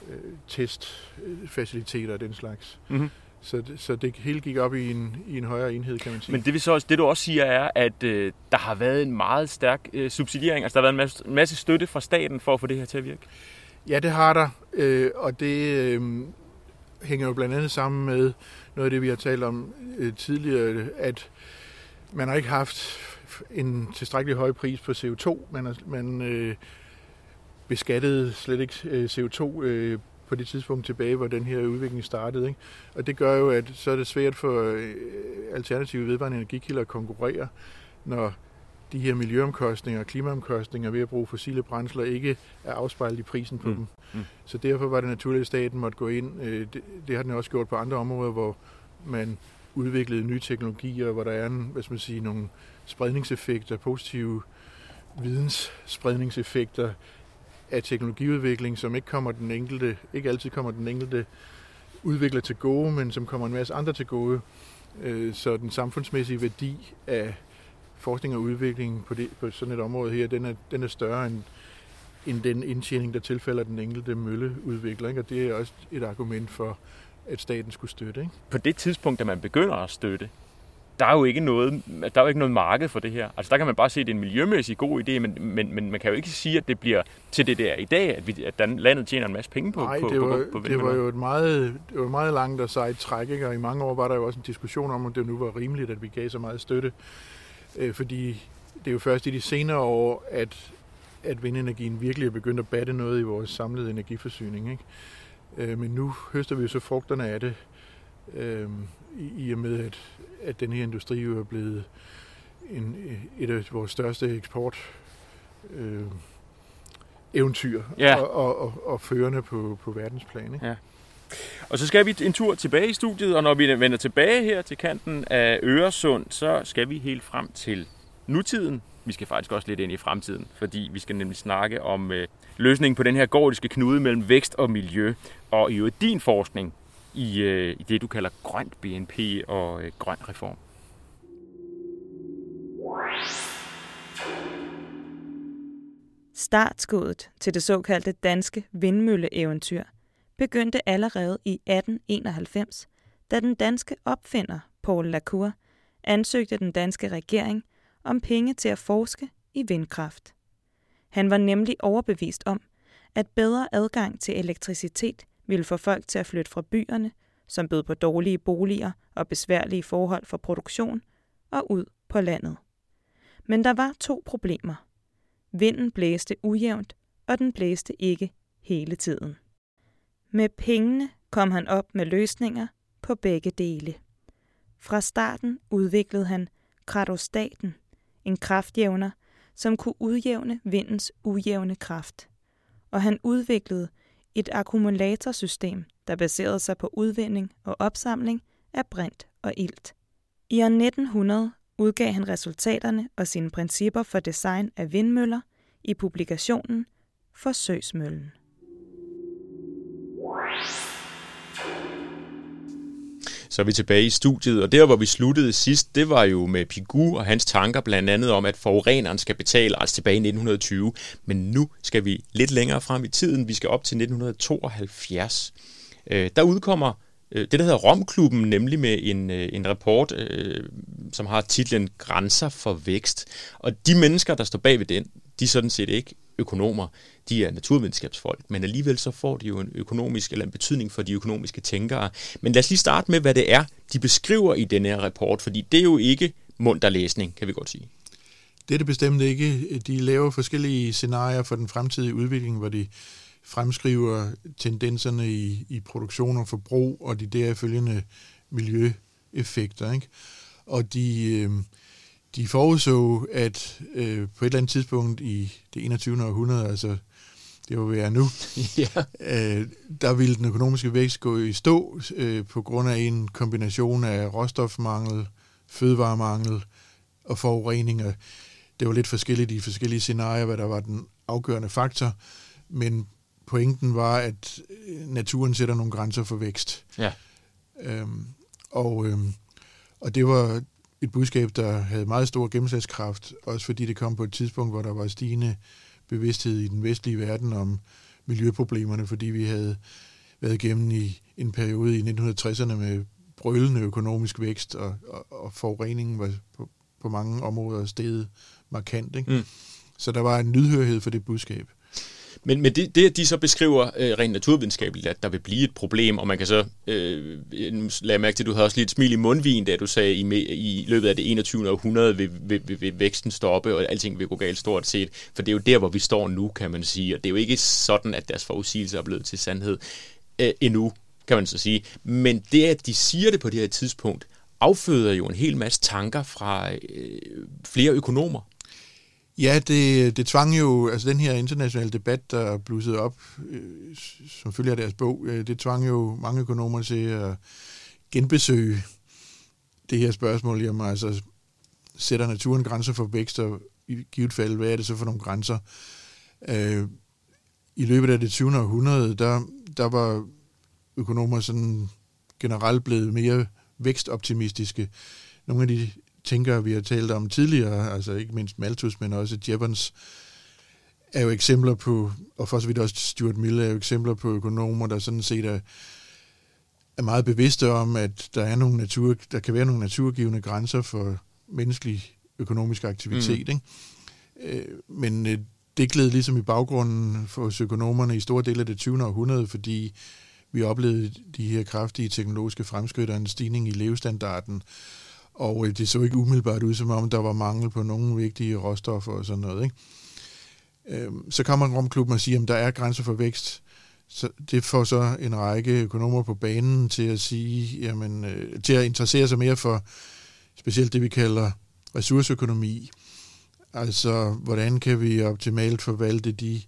øh, testfaciliteter og den slags. Mm-hmm. Så det, så det hele gik op i en, i en højere enhed, kan man sige. Men det, vil så også, det du også siger er, at øh, der har været en meget stærk øh, subsidiering, altså der har været en masse, masse støtte fra staten for at få det her til at virke. Ja, det har der, øh, og det øh, hænger jo blandt andet sammen med noget af det, vi har talt om øh, tidligere, at man har ikke haft en tilstrækkelig høj pris på CO2. Man, er, man øh, beskattede slet ikke øh, CO2 øh, på det tidspunkt tilbage, hvor den her udvikling startede. Ikke? Og det gør jo, at så er det svært for øh, alternative vedvarende energikilder at konkurrere, når de her miljøomkostninger og klimaomkostninger ved at bruge fossile brændsler ikke er afspejlet i prisen på mm. dem. Mm. Så derfor var det naturligt, at staten måtte gå ind. Øh, det, det har den også gjort på andre områder, hvor man udviklede nye teknologier, hvor der er en, hvad skal man sige, nogle spredningseffekter, positive vidensspredningseffekter af teknologiudvikling, som ikke kommer den enkelte, ikke altid kommer den enkelte udvikler til gode, men som kommer en masse andre til gode. Øh, så den samfundsmæssige værdi af forskning og udvikling på, det, på sådan et område her, den er, den er større end, end den indtjening, der tilfælder den enkelte mølleudvikler. Ikke? Og det er også et argument for, at staten skulle støtte. Ikke? På det tidspunkt, da man begynder at støtte, der er jo ikke noget, der er jo ikke noget marked for det her. Altså der kan man bare se, at det er en miljømæssig god idé, men, men, men man kan jo ikke sige, at det bliver til det der i dag, at, vi, at landet tjener en masse penge på Nej, på, det var, på, på det var jo et meget, det var meget langt og sejt træk, ikke? og i mange år var der jo også en diskussion om, om det nu var rimeligt, at vi gav så meget støtte. Øh, fordi det er jo først i de senere år, at, at vindenergien virkelig er begyndt at batte noget i vores samlede energiforsyning. Ikke? Øh, men nu høster vi jo så frugterne af det, øh, i, og med, at, at den her industri jo er blevet en, et af vores største eksport øh, eventyr Ja. og, og, og, og førende på, på verdensplan. Ikke? Ja. Og så skal vi en tur tilbage i studiet, og når vi vender tilbage her til kanten af Øresund, så skal vi helt frem til nutiden. Vi skal faktisk også lidt ind i fremtiden, fordi vi skal nemlig snakke om øh, løsningen på den her gordiske knude mellem vækst og miljø, og i øvrigt din forskning i, øh, i det, du kalder grønt BNP og øh, grøn reform. Startskuddet til det såkaldte danske vindmølleeventyr begyndte allerede i 1891, da den danske opfinder Paul Lacour ansøgte den danske regering om penge til at forske i vindkraft. Han var nemlig overbevist om, at bedre adgang til elektricitet ville få folk til at flytte fra byerne, som bød på dårlige boliger og besværlige forhold for produktion, og ud på landet. Men der var to problemer. Vinden blæste ujævnt, og den blæste ikke hele tiden. Med pengene kom han op med løsninger på begge dele. Fra starten udviklede han kratostaten, en kraftjævner, som kunne udjævne vindens ujævne kraft. Og han udviklede et akkumulatorsystem, der baserede sig på udvinding og opsamling af brint og ilt. I år 1900 udgav han resultaterne og sine principper for design af vindmøller i publikationen Forsøgsmøllen. Så er vi tilbage i studiet, og der hvor vi sluttede sidst, det var jo med Pigou og hans tanker blandt andet om, at forureneren skal betale, altså tilbage i 1920. Men nu skal vi lidt længere frem i tiden, vi skal op til 1972. Øh, der udkommer øh, det, der hedder Romklubben, nemlig med en, øh, en rapport, øh, som har titlen Grænser for vækst. Og de mennesker, der står bag ved den, de er sådan set ikke økonomer, de er naturvidenskabsfolk, men alligevel så får de jo en økonomisk eller en betydning for de økonomiske tænkere. Men lad os lige starte med, hvad det er, de beskriver i den her rapport, fordi det er jo ikke munter læsning, kan vi godt sige. Det er det bestemt ikke. De laver forskellige scenarier for den fremtidige udvikling, hvor de fremskriver tendenserne i, i produktion og forbrug og de derfølgende miljøeffekter. Ikke? Og de, øh, de forudså, at øh, på et eller andet tidspunkt i det 21. århundrede, altså det vil være nu, ja. øh, der ville den økonomiske vækst gå i stå øh, på grund af en kombination af råstofmangel, fødevaremangel og forureninger. Det var lidt forskelligt i forskellige scenarier, hvad der var den afgørende faktor, men pointen var, at naturen sætter nogle grænser for vækst. Ja. Øhm, og, øhm, og det var et budskab, der havde meget stor gennemslagskraft, også fordi det kom på et tidspunkt, hvor der var stigende bevidsthed i den vestlige verden om miljøproblemerne, fordi vi havde været igennem i en periode i 1960'erne med brølende økonomisk vækst, og, og, og forureningen var på, på mange områder steget markant. Ikke? Mm. Så der var en lydhørhed for det budskab. Men, men det, det, de så beskriver øh, rent naturvidenskabeligt, at der vil blive et problem, og man kan så øh, lade mærke til, at du havde også lidt smil i mundvin, da du sagde, i, i løbet af det 21. århundrede vil, vil, vil, vil væksten stoppe, og alting vil gå galt stort set. For det er jo der, hvor vi står nu, kan man sige, og det er jo ikke sådan, at deres forudsigelser er blevet til sandhed øh, endnu, kan man så sige. Men det, at de siger det på det her tidspunkt, afføder jo en hel masse tanker fra øh, flere økonomer. Ja, det, det tvang jo, altså den her internationale debat, der blussede op, øh, som følger deres bog, øh, det tvang jo mange økonomer til at genbesøge det her spørgsmål, jamen altså, sætter naturen grænser for vækst, og i givet fald, hvad er det så for nogle grænser? Øh, I løbet af det 20. århundrede, der, der var økonomer sådan generelt blevet mere vækstoptimistiske. Nogle af de tænkere, vi har talt om tidligere, altså ikke mindst Malthus, men også Jevons, er jo eksempler på, og for så vidt også Stuart Mill er jo eksempler på økonomer, der sådan set er, er meget bevidste om, at der, er nogle natur, der kan være nogle naturgivende grænser for menneskelig økonomisk aktivitet. Mm. Ikke? Øh, men øh, det gled ligesom i baggrunden for økonomerne i store dele af det 20. århundrede, fordi vi oplevede de her kraftige teknologiske fremskridt og en stigning i levestandarden, og øh, det så ikke umiddelbart ud, som om der var mangel på nogle vigtige råstoffer og sådan noget. Ikke? Øhm, så kommer Romklubben og siger, at der er grænser for vækst. Så det får så en række økonomer på banen til at sige, jamen, øh, til at interessere sig mere for specielt det, vi kalder ressourceøkonomi. Altså, hvordan kan vi optimalt forvalte de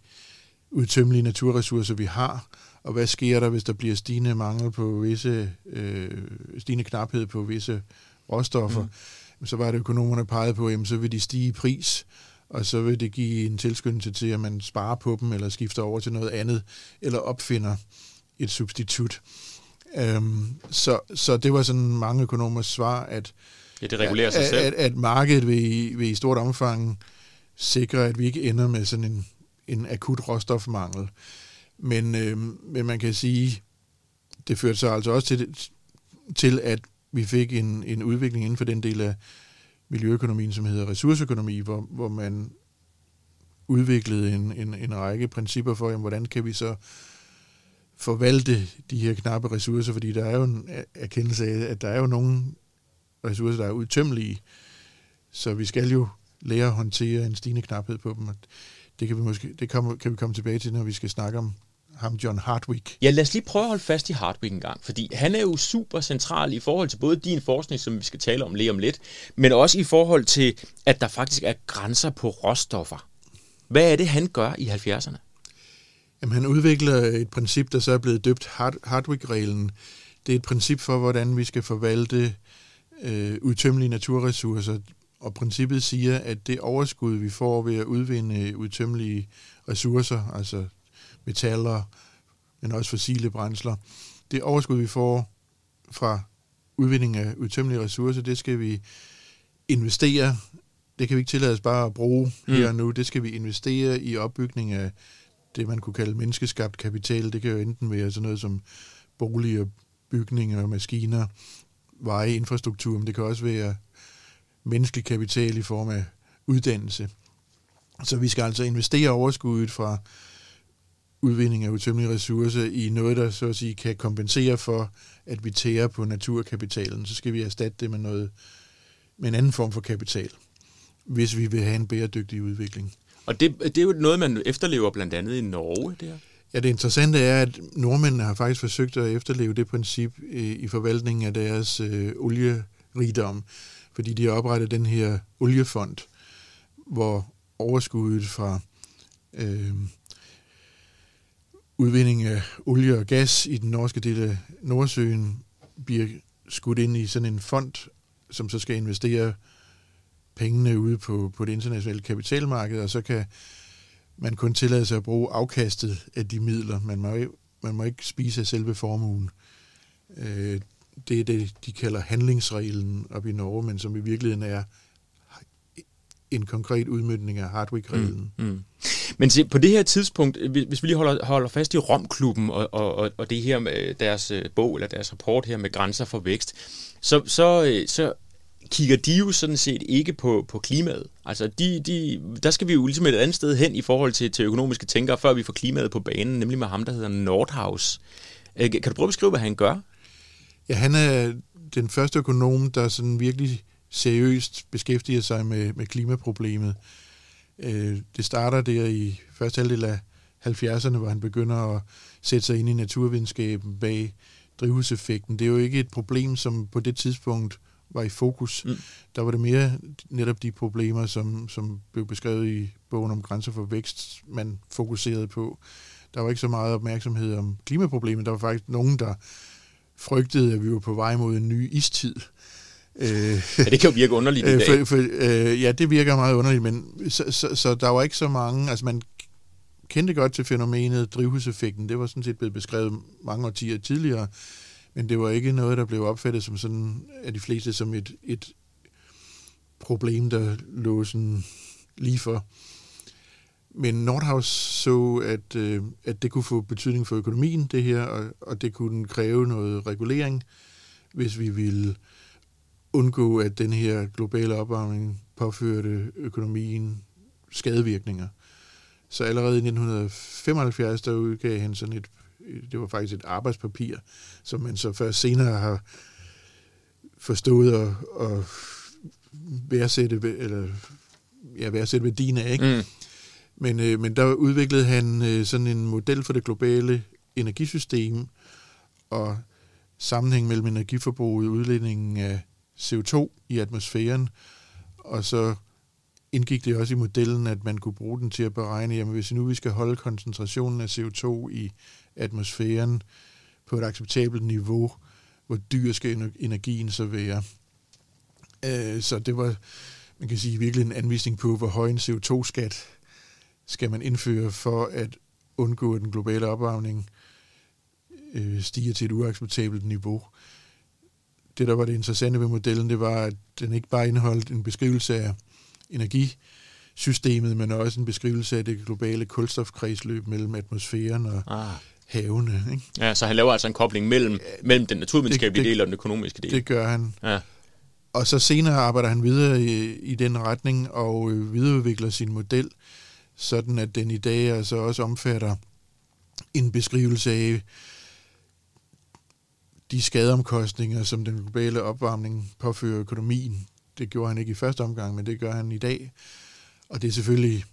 udtømmelige naturressourcer, vi har, og hvad sker der, hvis der bliver stigende mangel på visse, øh, stigende knaphed på visse råstoffer, mm. så var det økonomerne peget på, jamen, så vil de stige i pris, og så vil det give en tilskyndelse til, at man sparer på dem, eller skifter over til noget andet, eller opfinder et substitut. Um, så, så det var sådan mange økonomers svar, at, ja, det regulerer sig at, selv. At, at markedet vil, vil i stort omfang sikre, at vi ikke ender med sådan en, en akut råstofmangel. Men, øhm, men man kan sige, det førte så altså også til, til at vi fik en, en udvikling inden for den del af miljøøkonomien, som hedder ressourceøkonomi, hvor, hvor man udviklede en, en, en række principper for, jamen, hvordan kan vi så forvalte de her knappe ressourcer, fordi der er jo en erkendelse af, at der er jo nogle ressourcer, der er udtømmelige, så vi skal jo lære at håndtere en stigende knaphed på dem. Det kan vi måske det kan, kan vi komme tilbage til, når vi skal snakke om ham John Hardwick. Ja, lad os lige prøve at holde fast i Hardwick en gang, fordi han er jo super central i forhold til både din forskning, som vi skal tale om lige om lidt, men også i forhold til, at der faktisk er grænser på råstoffer. Hvad er det, han gør i 70'erne? Jamen, han udvikler et princip, der så er blevet døbt Hardwick-reglen. Det er et princip for, hvordan vi skal forvalte øh, udtømmelige naturressourcer. Og princippet siger, at det overskud, vi får ved at udvinde udtømmelige ressourcer, altså metaller, men også fossile brændsler. Det overskud, vi får fra udvinding af udtømmelige ressourcer, det skal vi investere. Det kan vi ikke tillade os bare at bruge mm. her og nu. Det skal vi investere i opbygning af det, man kunne kalde menneskeskabt kapital. Det kan jo enten være sådan noget som boliger, bygninger, maskiner, veje, infrastruktur, men det kan også være menneskelig kapital i form af uddannelse. Så vi skal altså investere overskuddet fra udvinding af utømmelige ressourcer i noget, der så at sige kan kompensere for, at vi tærer på naturkapitalen. Så skal vi erstatte det med, noget, med en anden form for kapital, hvis vi vil have en bæredygtig udvikling. Og det, det er jo noget, man efterlever blandt andet i Norge, det her. Ja, det interessante er, at nordmændene har faktisk forsøgt at efterleve det princip i, forvaltningen af deres øh, olierigdom, fordi de har oprettet den her oliefond, hvor overskuddet fra øh, udvinding af olie og gas i den norske del af Nordsøen bliver skudt ind i sådan en fond, som så skal investere pengene ude på, på det internationale kapitalmarked, og så kan man kun tillade sig at bruge afkastet af de midler. Man må, man må ikke spise af selve formuen. Øh, det er det, de kalder handlingsreglen op i Norge, men som i virkeligheden er en konkret udmyndning af Hardwick-reglen. Mm, mm. Men se, på det her tidspunkt, hvis vi lige holder, holder fast i Romklubben og, og, og det her med deres øh, bog, eller deres rapport her med grænser for vækst, så, så, øh, så kigger de jo sådan set ikke på, på klimaet. Altså, de, de, der skal vi jo ligesom et andet sted hen i forhold til, til økonomiske tænkere, før vi får klimaet på banen, nemlig med ham, der hedder Nordhaus. Øh, kan du prøve at beskrive, hvad han gør? Ja, han er den første økonom, der sådan virkelig seriøst beskæftiger sig med, med klimaproblemet. Øh, det starter der i første halvdel af 70'erne, hvor han begynder at sætte sig ind i naturvidenskaben bag drivhuseffekten. Det er jo ikke et problem, som på det tidspunkt var i fokus. Mm. Der var det mere netop de problemer, som, som blev beskrevet i bogen om grænser for vækst, man fokuserede på. Der var ikke så meget opmærksomhed om klimaproblemet. Der var faktisk nogen, der frygtede, at vi var på vej mod en ny istid. Øh, ja, det kan jo virke underligt i dag. For, for, øh, ja, det virker meget underligt, men så, så, så der var ikke så mange, altså man kendte godt til fænomenet drivhuseffekten, det var sådan set blevet beskrevet mange årtier tidligere, men det var ikke noget, der blev opfattet som sådan af de fleste som et, et problem, der lå sådan lige for. Men Nordhaus så, at, øh, at det kunne få betydning for økonomien, det her, og, og det kunne kræve noget regulering, hvis vi ville undgå, at den her globale opvarmning påførte økonomien skadevirkninger. Så allerede i 1975, der udgav han sådan et, det var faktisk et arbejdspapir, som man så først senere har forstået at, at værdsætte, eller, ja, værdsætte værdien af. Ikke? Mm. Men, øh, men der udviklede han øh, sådan en model for det globale energisystem og sammenhæng mellem energiforbruget, udledningen af CO2 i atmosfæren, og så indgik det også i modellen, at man kunne bruge den til at beregne, jamen hvis nu vi skal holde koncentrationen af CO2 i atmosfæren på et acceptabelt niveau, hvor dyr skal energien så være. Øh, så det var, man kan sige, virkelig en anvisning på, hvor høj en CO2-skat skal man indføre for at undgå, at den globale opvarmning øh, stiger til et uacceptabelt niveau. Det, der var det interessante ved modellen, det var, at den ikke bare indeholdt en beskrivelse af energisystemet, men også en beskrivelse af det globale kulstofkredsløb mellem atmosfæren og ah. havene. Ikke? Ja, så han laver altså en kobling mellem, mellem den naturvidenskabelige det, del og den økonomiske del. Det gør han. Ja. Og så senere arbejder han videre i, i den retning og øh, videreudvikler sin model, sådan at den i dag altså også omfatter en beskrivelse af de skadeomkostninger, som den globale opvarmning påfører økonomien. Det gjorde han ikke i første omgang, men det gør han i dag. Og det er selvfølgelig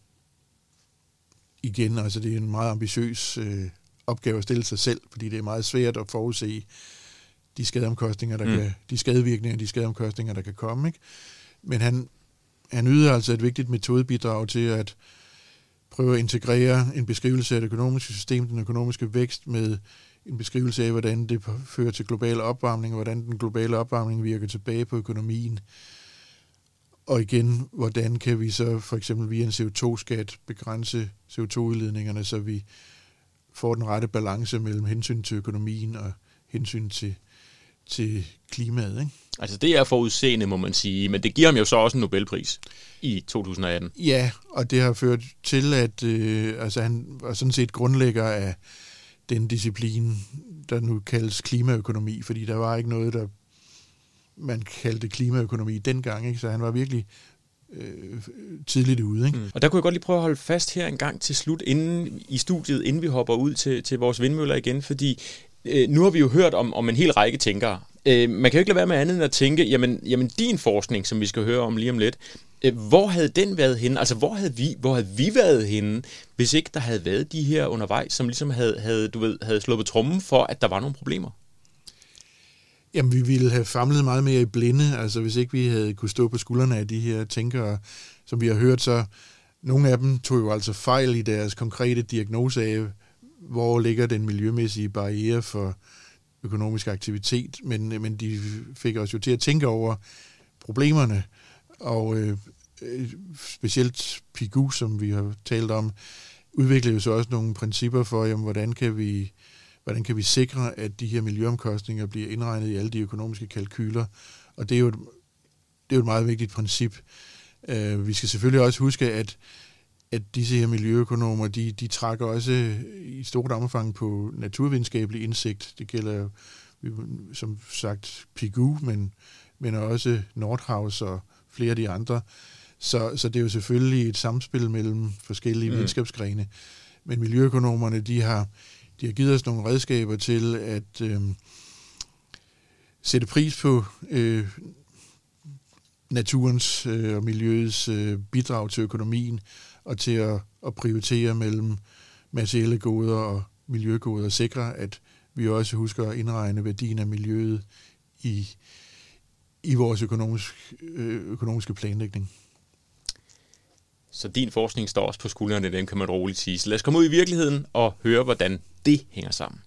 igen, altså det er en meget ambitiøs øh, opgave at stille sig selv, fordi det er meget svært at forudse de skadeomkostninger, der mm. kan, de skadevirkninger, de skadeomkostninger, der kan komme. Ikke? Men han, han yder altså et vigtigt metodebidrag til at prøve at integrere en beskrivelse af det økonomiske system, den økonomiske vækst, med en beskrivelse af, hvordan det fører til global opvarmning, og hvordan den globale opvarmning virker tilbage på økonomien. Og igen, hvordan kan vi så for eksempel via en CO2-skat begrænse CO2-udledningerne, så vi får den rette balance mellem hensyn til økonomien og hensyn til, til klimaet. Ikke? Altså det er forudseende, må man sige, men det giver ham jo så også en Nobelpris i 2018. Ja, og det har ført til, at øh, altså han var sådan set grundlægger af den disciplin, der nu kaldes klimaøkonomi, fordi der var ikke noget, der man kaldte klimaøkonomi dengang, ikke? så han var virkelig øh, tidligt ude. Ikke? Mm. Og der kunne jeg godt lige prøve at holde fast her en gang til slut inden, i studiet, inden vi hopper ud til, til vores vindmøller igen, fordi øh, nu har vi jo hørt om, om en hel række tænkere. Øh, man kan jo ikke lade være med andet end at tænke, jamen, jamen din forskning, som vi skal høre om lige om lidt, Øh, hvor havde den været henne? Altså, hvor havde, vi, hvor havde vi været henne, hvis ikke der havde været de her undervejs, som ligesom havde, havde, du ved, havde sluppet trommen trummen for, at der var nogle problemer? Jamen, vi ville have famlet meget mere i blinde, altså hvis ikke vi havde kunne stå på skuldrene af de her tænkere, som vi har hørt, så nogle af dem tog jo altså fejl i deres konkrete diagnose af, hvor ligger den miljømæssige barriere for økonomisk aktivitet, men, men de fik os jo til at tænke over problemerne, og øh, Øh, specielt Pigu, som vi har talt om, udviklede jo så også nogle principper for, jamen, hvordan kan vi hvordan kan vi sikre, at de her miljøomkostninger bliver indregnet i alle de økonomiske kalkyler. Og det er jo et, det er jo et meget vigtigt princip. Uh, vi skal selvfølgelig også huske, at at disse her miljøøkonomer, de, de trækker også i stort omfang på naturvidenskabelig indsigt. Det gælder som sagt Pigou, men, men også Nordhaus og flere af de andre. Så, så det er jo selvfølgelig et samspil mellem forskellige mm. videnskabsgrene. Men miljøøkonomerne, de har, de har givet os nogle redskaber til at øh, sætte pris på øh, naturens øh, og miljøets øh, bidrag til økonomien, og til at, at prioritere mellem materielle goder og miljøgoder og sikre, at vi også husker at indregne værdien af miljøet i, i vores økonomisk, øh, økonomiske planlægning. Så din forskning står også på skuldrene, den kan man roligt sige. Så lad os komme ud i virkeligheden og høre, hvordan det hænger sammen.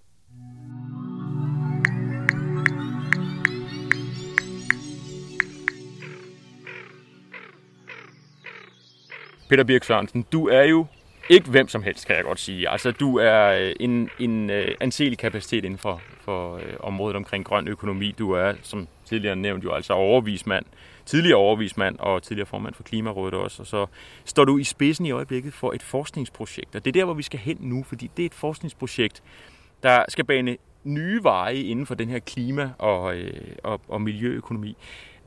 Peter Birk Sørensen, du er jo ikke hvem som helst, kan jeg godt sige. Altså, du er øh, en, en uh, anselig kapacitet inden for, for øh, området omkring grøn økonomi. Du er, som tidligere nævnt, jo altså overvismand, tidligere overvismand og tidligere formand for Klimarådet også. Og så står du i spidsen i øjeblikket for et forskningsprojekt. Og det er der, hvor vi skal hen nu, fordi det er et forskningsprojekt, der skal bane nye veje inden for den her klima- og, øh, og, og miljøøkonomi.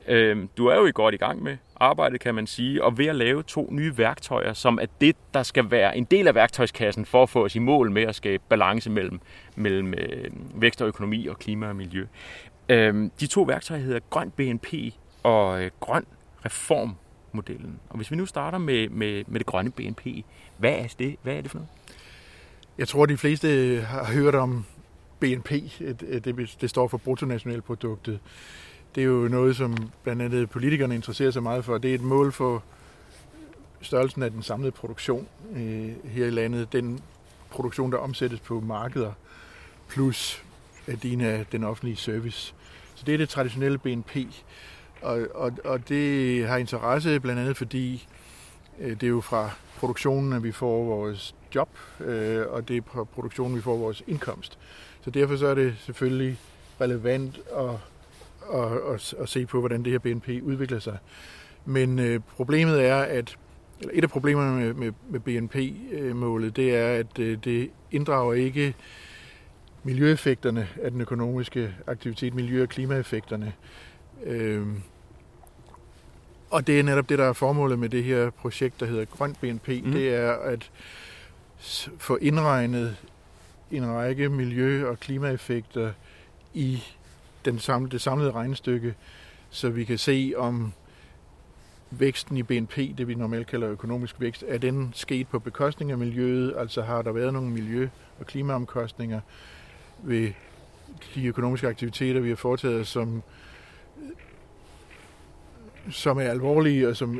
Øh, du er jo i godt i gang med arbejdet, kan man sige, og ved at lave to nye værktøjer, som er det, der skal være en del af værktøjskassen for at få os i mål med at skabe balance mellem, mellem øh, vækst og økonomi og klima og miljø. Øh, de to værktøjer hedder Grøn BNP og øh, Grøn Reformmodellen. Og hvis vi nu starter med, med, med det grønne BNP, hvad er det, hvad er det for noget? Jeg tror, de fleste har hørt om BNP. Det, det står for bruttonationalproduktet det er jo noget, som blandt andet politikerne interesserer sig meget for. Det er et mål for størrelsen af den samlede produktion øh, her i landet. Den produktion, der omsættes på markeder, plus værdien af den offentlige service. Så det er det traditionelle BNP. Og, og, og det har interesse blandt andet, fordi øh, det er jo fra produktionen, at vi får vores job, øh, og det er fra produktionen, vi får vores indkomst. Så derfor så er det selvfølgelig relevant at at, at, at se på, hvordan det her BNP udvikler sig. Men øh, problemet er, at eller et af problemerne med, med, med BNP-målet, øh, det er, at øh, det inddrager ikke miljøeffekterne af den økonomiske aktivitet, miljø- og klimaeffekterne. Øh, og det er netop det, der er formålet med det her projekt, der hedder Grønt BNP. Mm. Det er at få indregnet en række miljø- og klimaeffekter i den samlede, det samlede regnestykke, så vi kan se, om væksten i BNP, det vi normalt kalder økonomisk vækst, er den sket på bekostning af miljøet? Altså har der været nogle miljø- og klimaomkostninger ved de økonomiske aktiviteter, vi har foretaget, som, som er alvorlige og som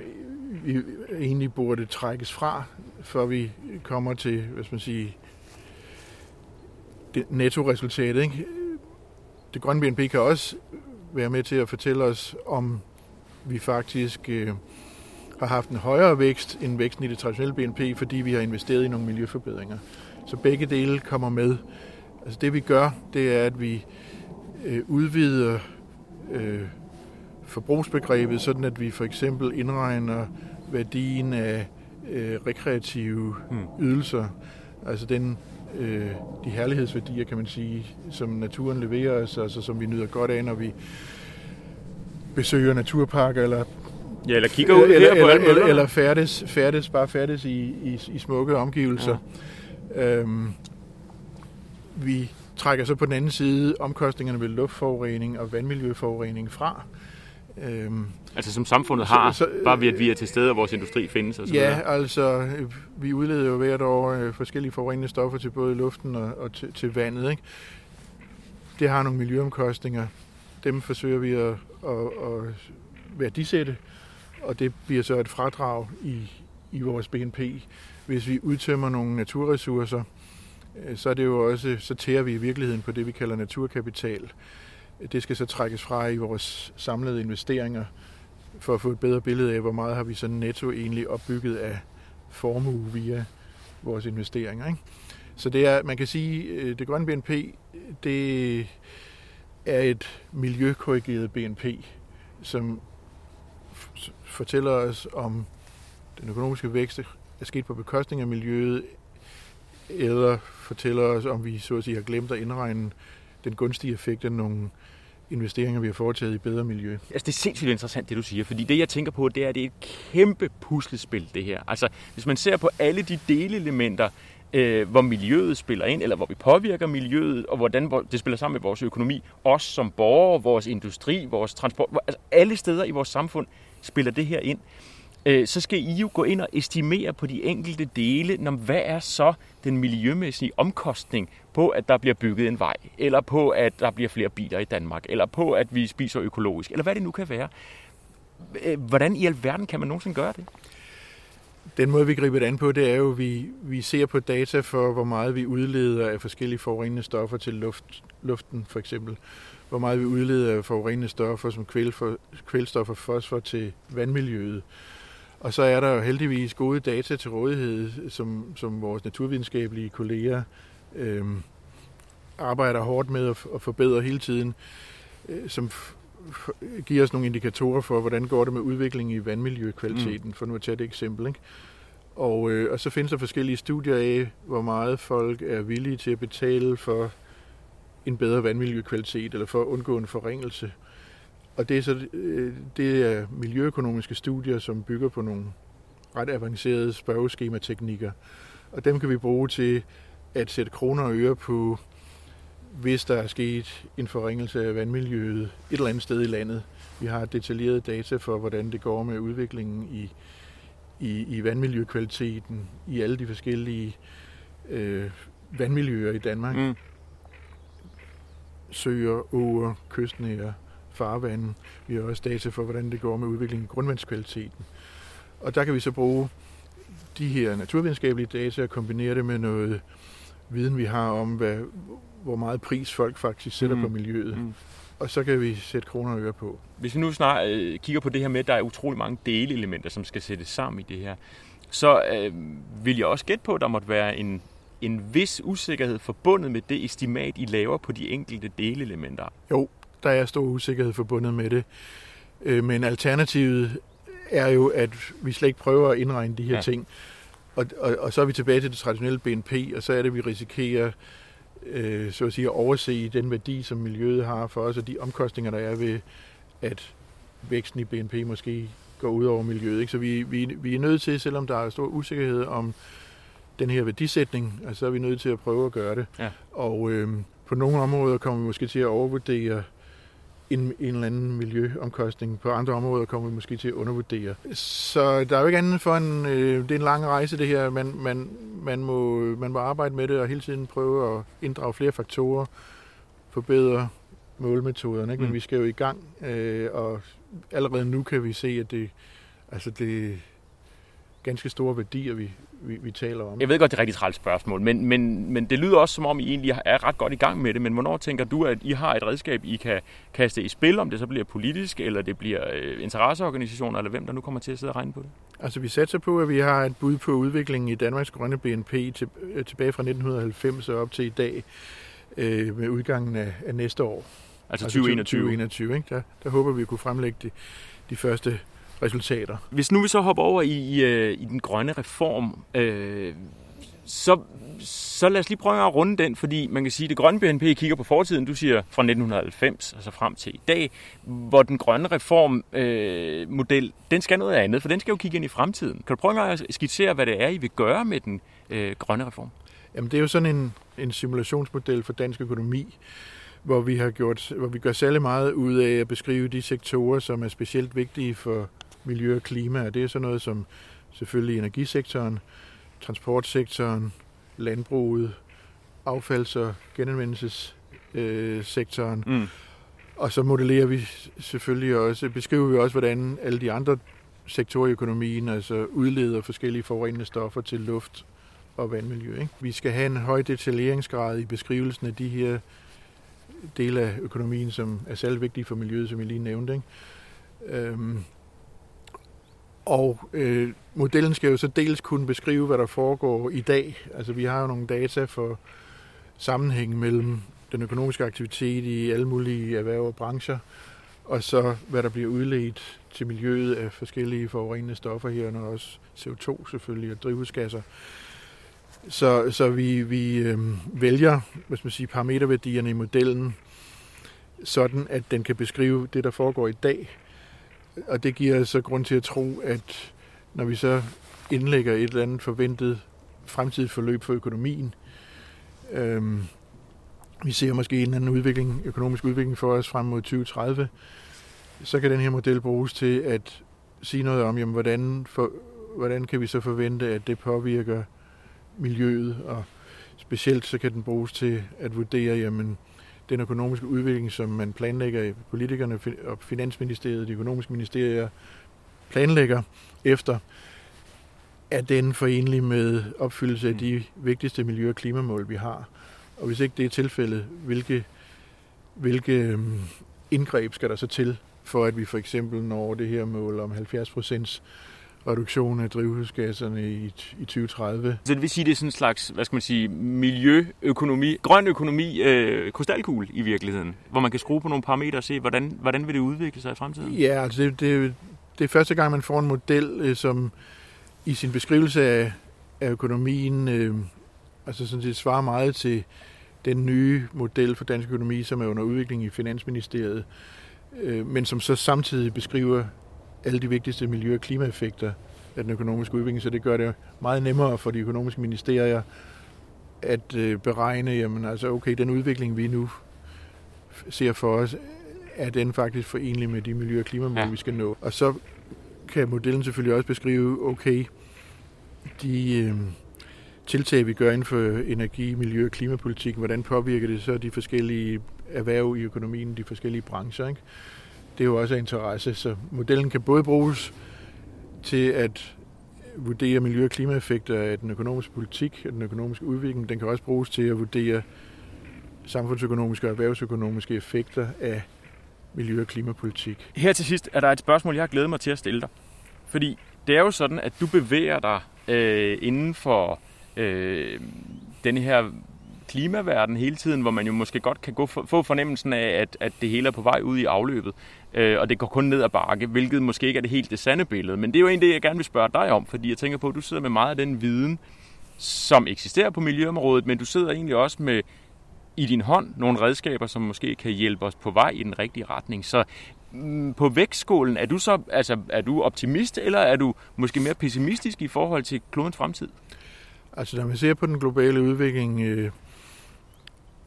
vi egentlig burde trækkes fra, før vi kommer til, hvad skal man sige, det nettoresultatet. Ikke? det grønne BNP kan også være med til at fortælle os, om vi faktisk øh, har haft en højere vækst end væksten i det traditionelle BNP, fordi vi har investeret i nogle miljøforbedringer. Så begge dele kommer med. Altså det vi gør, det er, at vi øh, udvider øh, forbrugsbegrebet, sådan at vi for eksempel indregner værdien af øh, rekreative hmm. ydelser. Altså den øh, de herlighedsværdier, kan man sige, som naturen leverer os, altså som vi nyder godt af, når vi besøger naturparker, eller Ja, eller kigger ud eller, eller, eller, eller, eller færdes, færdes, bare færdes i, i, i smukke omgivelser. Ja. Øhm, vi trækker så på den anden side omkostningerne ved luftforurening og vandmiljøforurening fra. Øhm, altså som samfundet har, så, så, bare ved at vi er til stede, og vores industri findes og så Ja, videre. altså vi udleder jo hvert år øh, forskellige forurenende stoffer til både luften og, og til, til vandet. Ikke? Det har nogle miljøomkostninger. Dem forsøger vi at, at, at værdisætte, og det bliver så et fradrag i, i vores BNP. Hvis vi udtømmer nogle naturressourcer, øh, så er det jo også, så tærer vi i virkeligheden på det, vi kalder naturkapital. Det skal så trækkes fra i vores samlede investeringer, for at få et bedre billede af, hvor meget har vi så netto egentlig opbygget af formue via vores investeringer. Ikke? Så det er, man kan sige, øh, det grønne BNP, det er et miljøkorrigeret BNP, som fortæller os, om den økonomiske vækst er sket på bekostning af miljøet, eller fortæller os, om vi så at sige har glemt at indregne den gunstige effekt af nogle investeringer, vi har foretaget i bedre miljø. Altså, det er sindssygt interessant, det du siger, fordi det, jeg tænker på, det er, at det er et kæmpe puslespil, det her. Altså, hvis man ser på alle de delelementer, øh, hvor miljøet spiller ind, eller hvor vi påvirker miljøet, og hvordan det spiller sammen med vores økonomi, os som borgere, vores industri, vores transport, altså alle steder i vores samfund spiller det her ind. Øh, så skal I jo gå ind og estimere på de enkelte dele, når, hvad er så den miljømæssige omkostning på, at der bliver bygget en vej, eller på, at der bliver flere biler i Danmark, eller på, at vi spiser økologisk, eller hvad det nu kan være. Øh, hvordan i alverden kan man nogensinde gøre det? Den måde, vi griber det an på, det er jo, at vi, vi ser på data for, hvor meget vi udleder af forskellige forurenende stoffer til luft, luften, for eksempel. Hvor meget vi udleder af forurenende stoffer som kvælstof og fosfor til vandmiljøet. Og så er der jo heldigvis gode data til rådighed, som, som vores naturvidenskabelige kolleger øh, arbejder hårdt med at, at forbedre hele tiden, øh, som giver os nogle indikatorer for, hvordan går det med udviklingen i vandmiljøkvaliteten, mm. for nu at tage et eksempel. Ikke? Og, øh, og så findes der forskellige studier af, hvor meget folk er villige til at betale for en bedre vandmiljøkvalitet, eller for at undgå en forringelse. Og det er, så, øh, det er miljøøkonomiske studier, som bygger på nogle ret avancerede spørgeskemateknikker. Og dem kan vi bruge til at sætte kroner og øre på, hvis der er sket en forringelse af vandmiljøet et eller andet sted i landet. Vi har detaljeret data for, hvordan det går med udviklingen i, i, i vandmiljøkvaliteten i alle de forskellige øh, vandmiljøer i Danmark. Mm. Søer, åer, kystnære farvanden. Vi har også data for, hvordan det går med udviklingen i grundvandskvaliteten. Og der kan vi så bruge de her naturvidenskabelige data og kombinere det med noget viden, vi har om, hvad, hvor meget pris folk faktisk sætter mm. på miljøet. Mm. Og så kan vi sætte kroner og øre på. Hvis vi nu snart øh, kigger på det her med, at der er utrolig mange delelementer, som skal sættes sammen i det her, så øh, vil jeg også gætte på, at der måtte være en, en vis usikkerhed forbundet med det estimat, I laver på de enkelte delelementer. Jo, der er stor usikkerhed forbundet med det. Øh, men alternativet er jo, at vi slet ikke prøver at indregne de her ja. ting. Og, og, og så er vi tilbage til det traditionelle BNP, og så er det, at vi risikerer øh, så at sige, at overse den værdi, som miljøet har for os, og de omkostninger, der er ved, at væksten i BNP måske går ud over miljøet. Ikke? Så vi, vi, vi er nødt til, selvom der er stor usikkerhed om den her værdisætning, altså, så er vi nødt til at prøve at gøre det. Ja. Og øh, på nogle områder kommer vi måske til at overvurdere en, en eller anden miljøomkostning. På andre områder kommer vi måske til at undervurdere. Så der er jo ikke andet for en... Øh, det er en lang rejse, det her. Man, man, man, må, man må arbejde med det og hele tiden prøve at inddrage flere faktorer, forbedre målmetoderne. Ikke? Men mm. vi skal jo i gang, øh, og allerede nu kan vi se, at det, altså det, ganske store værdier, vi, vi, vi taler om. Jeg ved godt, det er et rigtig træls spørgsmål, men, men, men det lyder også, som om I egentlig er ret godt i gang med det. Men hvornår tænker du, at I har et redskab, I kan kaste i spil, om det så bliver politisk, eller det bliver øh, interesseorganisationer, eller hvem der nu kommer til at sidde og regne på det? Altså, vi satser på, at vi har et bud på udviklingen i Danmarks grønne BNP til, øh, tilbage fra 1990 og op til i dag øh, med udgangen af, af næste år. Altså 2021? Altså 2021, ikke? Der, der håber vi at kunne fremlægge de, de første resultater. Hvis nu vi så hopper over i, i, øh, i den grønne reform, øh, så, så lad os lige prøve at runde den, fordi man kan sige, at det grønne BNP kigger på fortiden, du siger fra 1990, altså frem til i dag, hvor den grønne reformmodel, øh, den skal noget andet, for den skal jo kigge ind i fremtiden. Kan du prøve at skitsere, hvad det er, I vil gøre med den øh, grønne reform? Jamen, det er jo sådan en, en simulationsmodel for dansk økonomi, hvor vi har gjort, hvor vi gør særlig meget ud af at beskrive de sektorer, som er specielt vigtige for miljø og klima, og det er sådan noget som selvfølgelig energisektoren, transportsektoren, landbruget, affalds- og genanvendelsessektoren. Øh, mm. Og så modellerer vi selvfølgelig også, beskriver vi også, hvordan alle de andre sektorer i økonomien altså udleder forskellige forurenende stoffer til luft og vandmiljø. Ikke? Vi skal have en høj detaljeringsgrad i beskrivelsen af de her dele af økonomien, som er særlig vigtige for miljøet, som jeg lige nævnte. Ikke? Øhm, og øh, modellen skal jo så dels kunne beskrive, hvad der foregår i dag. Altså vi har jo nogle data for sammenhæng mellem den økonomiske aktivitet i alle mulige erhverv og brancher, og så hvad der bliver udledt til miljøet af forskellige forurenende stoffer her, og også CO2 selvfølgelig, og drivhusgasser. Så, så vi, vi øh, vælger hvis man siger, parameterværdierne i modellen, sådan at den kan beskrive det, der foregår i dag. Og det giver så grund til at tro, at når vi så indlægger et eller andet forventet fremtidigt forløb for økonomien, øhm, vi ser måske en anden udvikling, økonomisk udvikling for os frem mod 2030, så kan den her model bruges til at sige noget om, jamen, hvordan, for, hvordan kan vi så forvente, at det påvirker miljøet, og specielt så kan den bruges til at vurdere, jamen, den økonomiske udvikling, som man planlægger i politikerne og Finansministeriet, de økonomiske ministerier planlægger efter, er den forenlig med opfyldelse af de vigtigste miljø- og klimamål, vi har. Og hvis ikke det er tilfældet, hvilke, hvilke øhm, indgreb skal der så til, for at vi for eksempel når det her mål om 70 procents reduktion af drivhusgasserne i, i 2030. Så det vil sige, det er sådan en slags, hvad skal man sige, miljøøkonomi, grøn økonomi, øh, krystalkugle i virkeligheden, hvor man kan skrue på nogle parametre og se, hvordan, hvordan vil det udvikle sig i fremtiden? Ja, altså det, det, det er første gang, man får en model, øh, som i sin beskrivelse af, af økonomien, øh, altså sådan set svarer meget til den nye model for dansk økonomi, som er under udvikling i Finansministeriet, øh, men som så samtidig beskriver alle de vigtigste miljø- og klimaeffekter af den økonomiske udvikling, så det gør det meget nemmere for de økonomiske ministerier at øh, beregne, jamen altså okay, den udvikling, vi nu ser for os, er den faktisk forenlig med de miljø- og klimamål, ja. vi skal nå. Og så kan modellen selvfølgelig også beskrive, okay, de øh, tiltag, vi gør inden for energi, miljø og klimapolitik, hvordan påvirker det så de forskellige erhverv i økonomien, de forskellige brancher. Ikke? Det er jo også af interesse, så modellen kan både bruges til at vurdere miljø- og klimaeffekter af den økonomiske politik og den økonomiske udvikling. Den kan også bruges til at vurdere samfundsøkonomiske og erhvervsøkonomiske effekter af miljø- og klimapolitik. Her til sidst er der et spørgsmål, jeg har glædet mig til at stille dig. Fordi det er jo sådan, at du bevæger dig øh, inden for øh, denne her klimaverden hele tiden, hvor man jo måske godt kan gå for, få fornemmelsen af, at, at det hele er på vej ud i afløbet, øh, og det går kun ned ad bakke, hvilket måske ikke er det helt det sande billede. Men det er jo egentlig det, jeg gerne vil spørge dig om, fordi jeg tænker på, at du sidder med meget af den viden, som eksisterer på miljøområdet, men du sidder egentlig også med i din hånd nogle redskaber, som måske kan hjælpe os på vej i den rigtige retning. Så mm, på vægtskålen, er du så altså, er du optimist, eller er du måske mere pessimistisk i forhold til klodens fremtid? Altså, når man ser på den globale udvikling øh,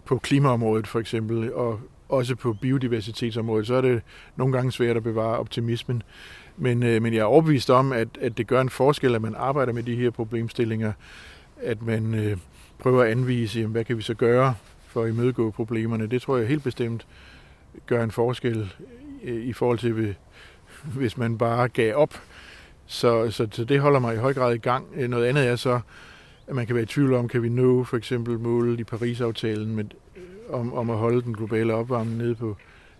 på klimaområdet for eksempel, og også på biodiversitetsområdet, så er det nogle gange svært at bevare optimismen. Men, øh, men jeg er overbevist om, at, at det gør en forskel, at man arbejder med de her problemstillinger, at man øh, prøver at anvise, jamen, hvad kan vi så gøre for at imødegå problemerne. Det tror jeg helt bestemt gør en forskel øh, i forhold til, hvis man bare gav op. Så, så, så det holder mig i høj grad i gang. Øh, noget andet er så, at man kan være i tvivl om, kan vi nå for eksempel målet i Paris-aftalen med, om, om at holde den globale opvarmning nede på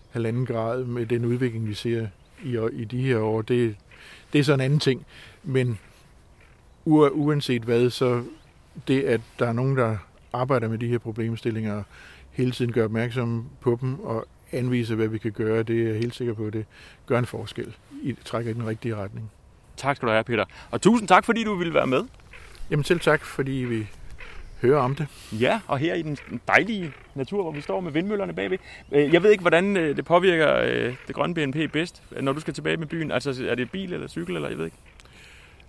halvanden grad med den udvikling, vi ser i, i de her år. Det, det er så en anden ting. Men uanset hvad, så det, at der er nogen, der arbejder med de her problemstillinger, hele tiden gør opmærksom på dem og anviser, hvad vi kan gøre, det er jeg helt sikker på, at det gør en forskel. I trækker i den rigtige retning. Tak skal du have, Peter. Og tusind tak, fordi du ville være med. Jamen selv tak, fordi vi hører om det. Ja, og her i den dejlige natur, hvor vi står med vindmøllerne bagved. Øh, jeg ved ikke, hvordan øh, det påvirker øh, det grønne BNP bedst, når du skal tilbage med byen. Altså, er det bil eller cykel, eller jeg ved ikke?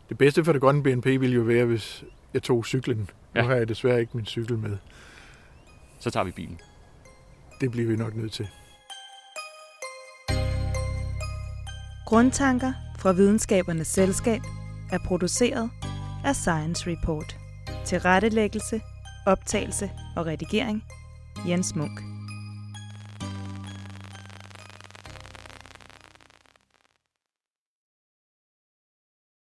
Det bedste for det grønne BNP ville jo være, hvis jeg tog cyklen. Ja. Nu har jeg desværre ikke min cykel med. Så tager vi bilen. Det bliver vi nok nødt til. Grundtanker fra Videnskabernes Selskab er produceret af Science Report. Til rettelæggelse, optagelse og redigering Jens Munk.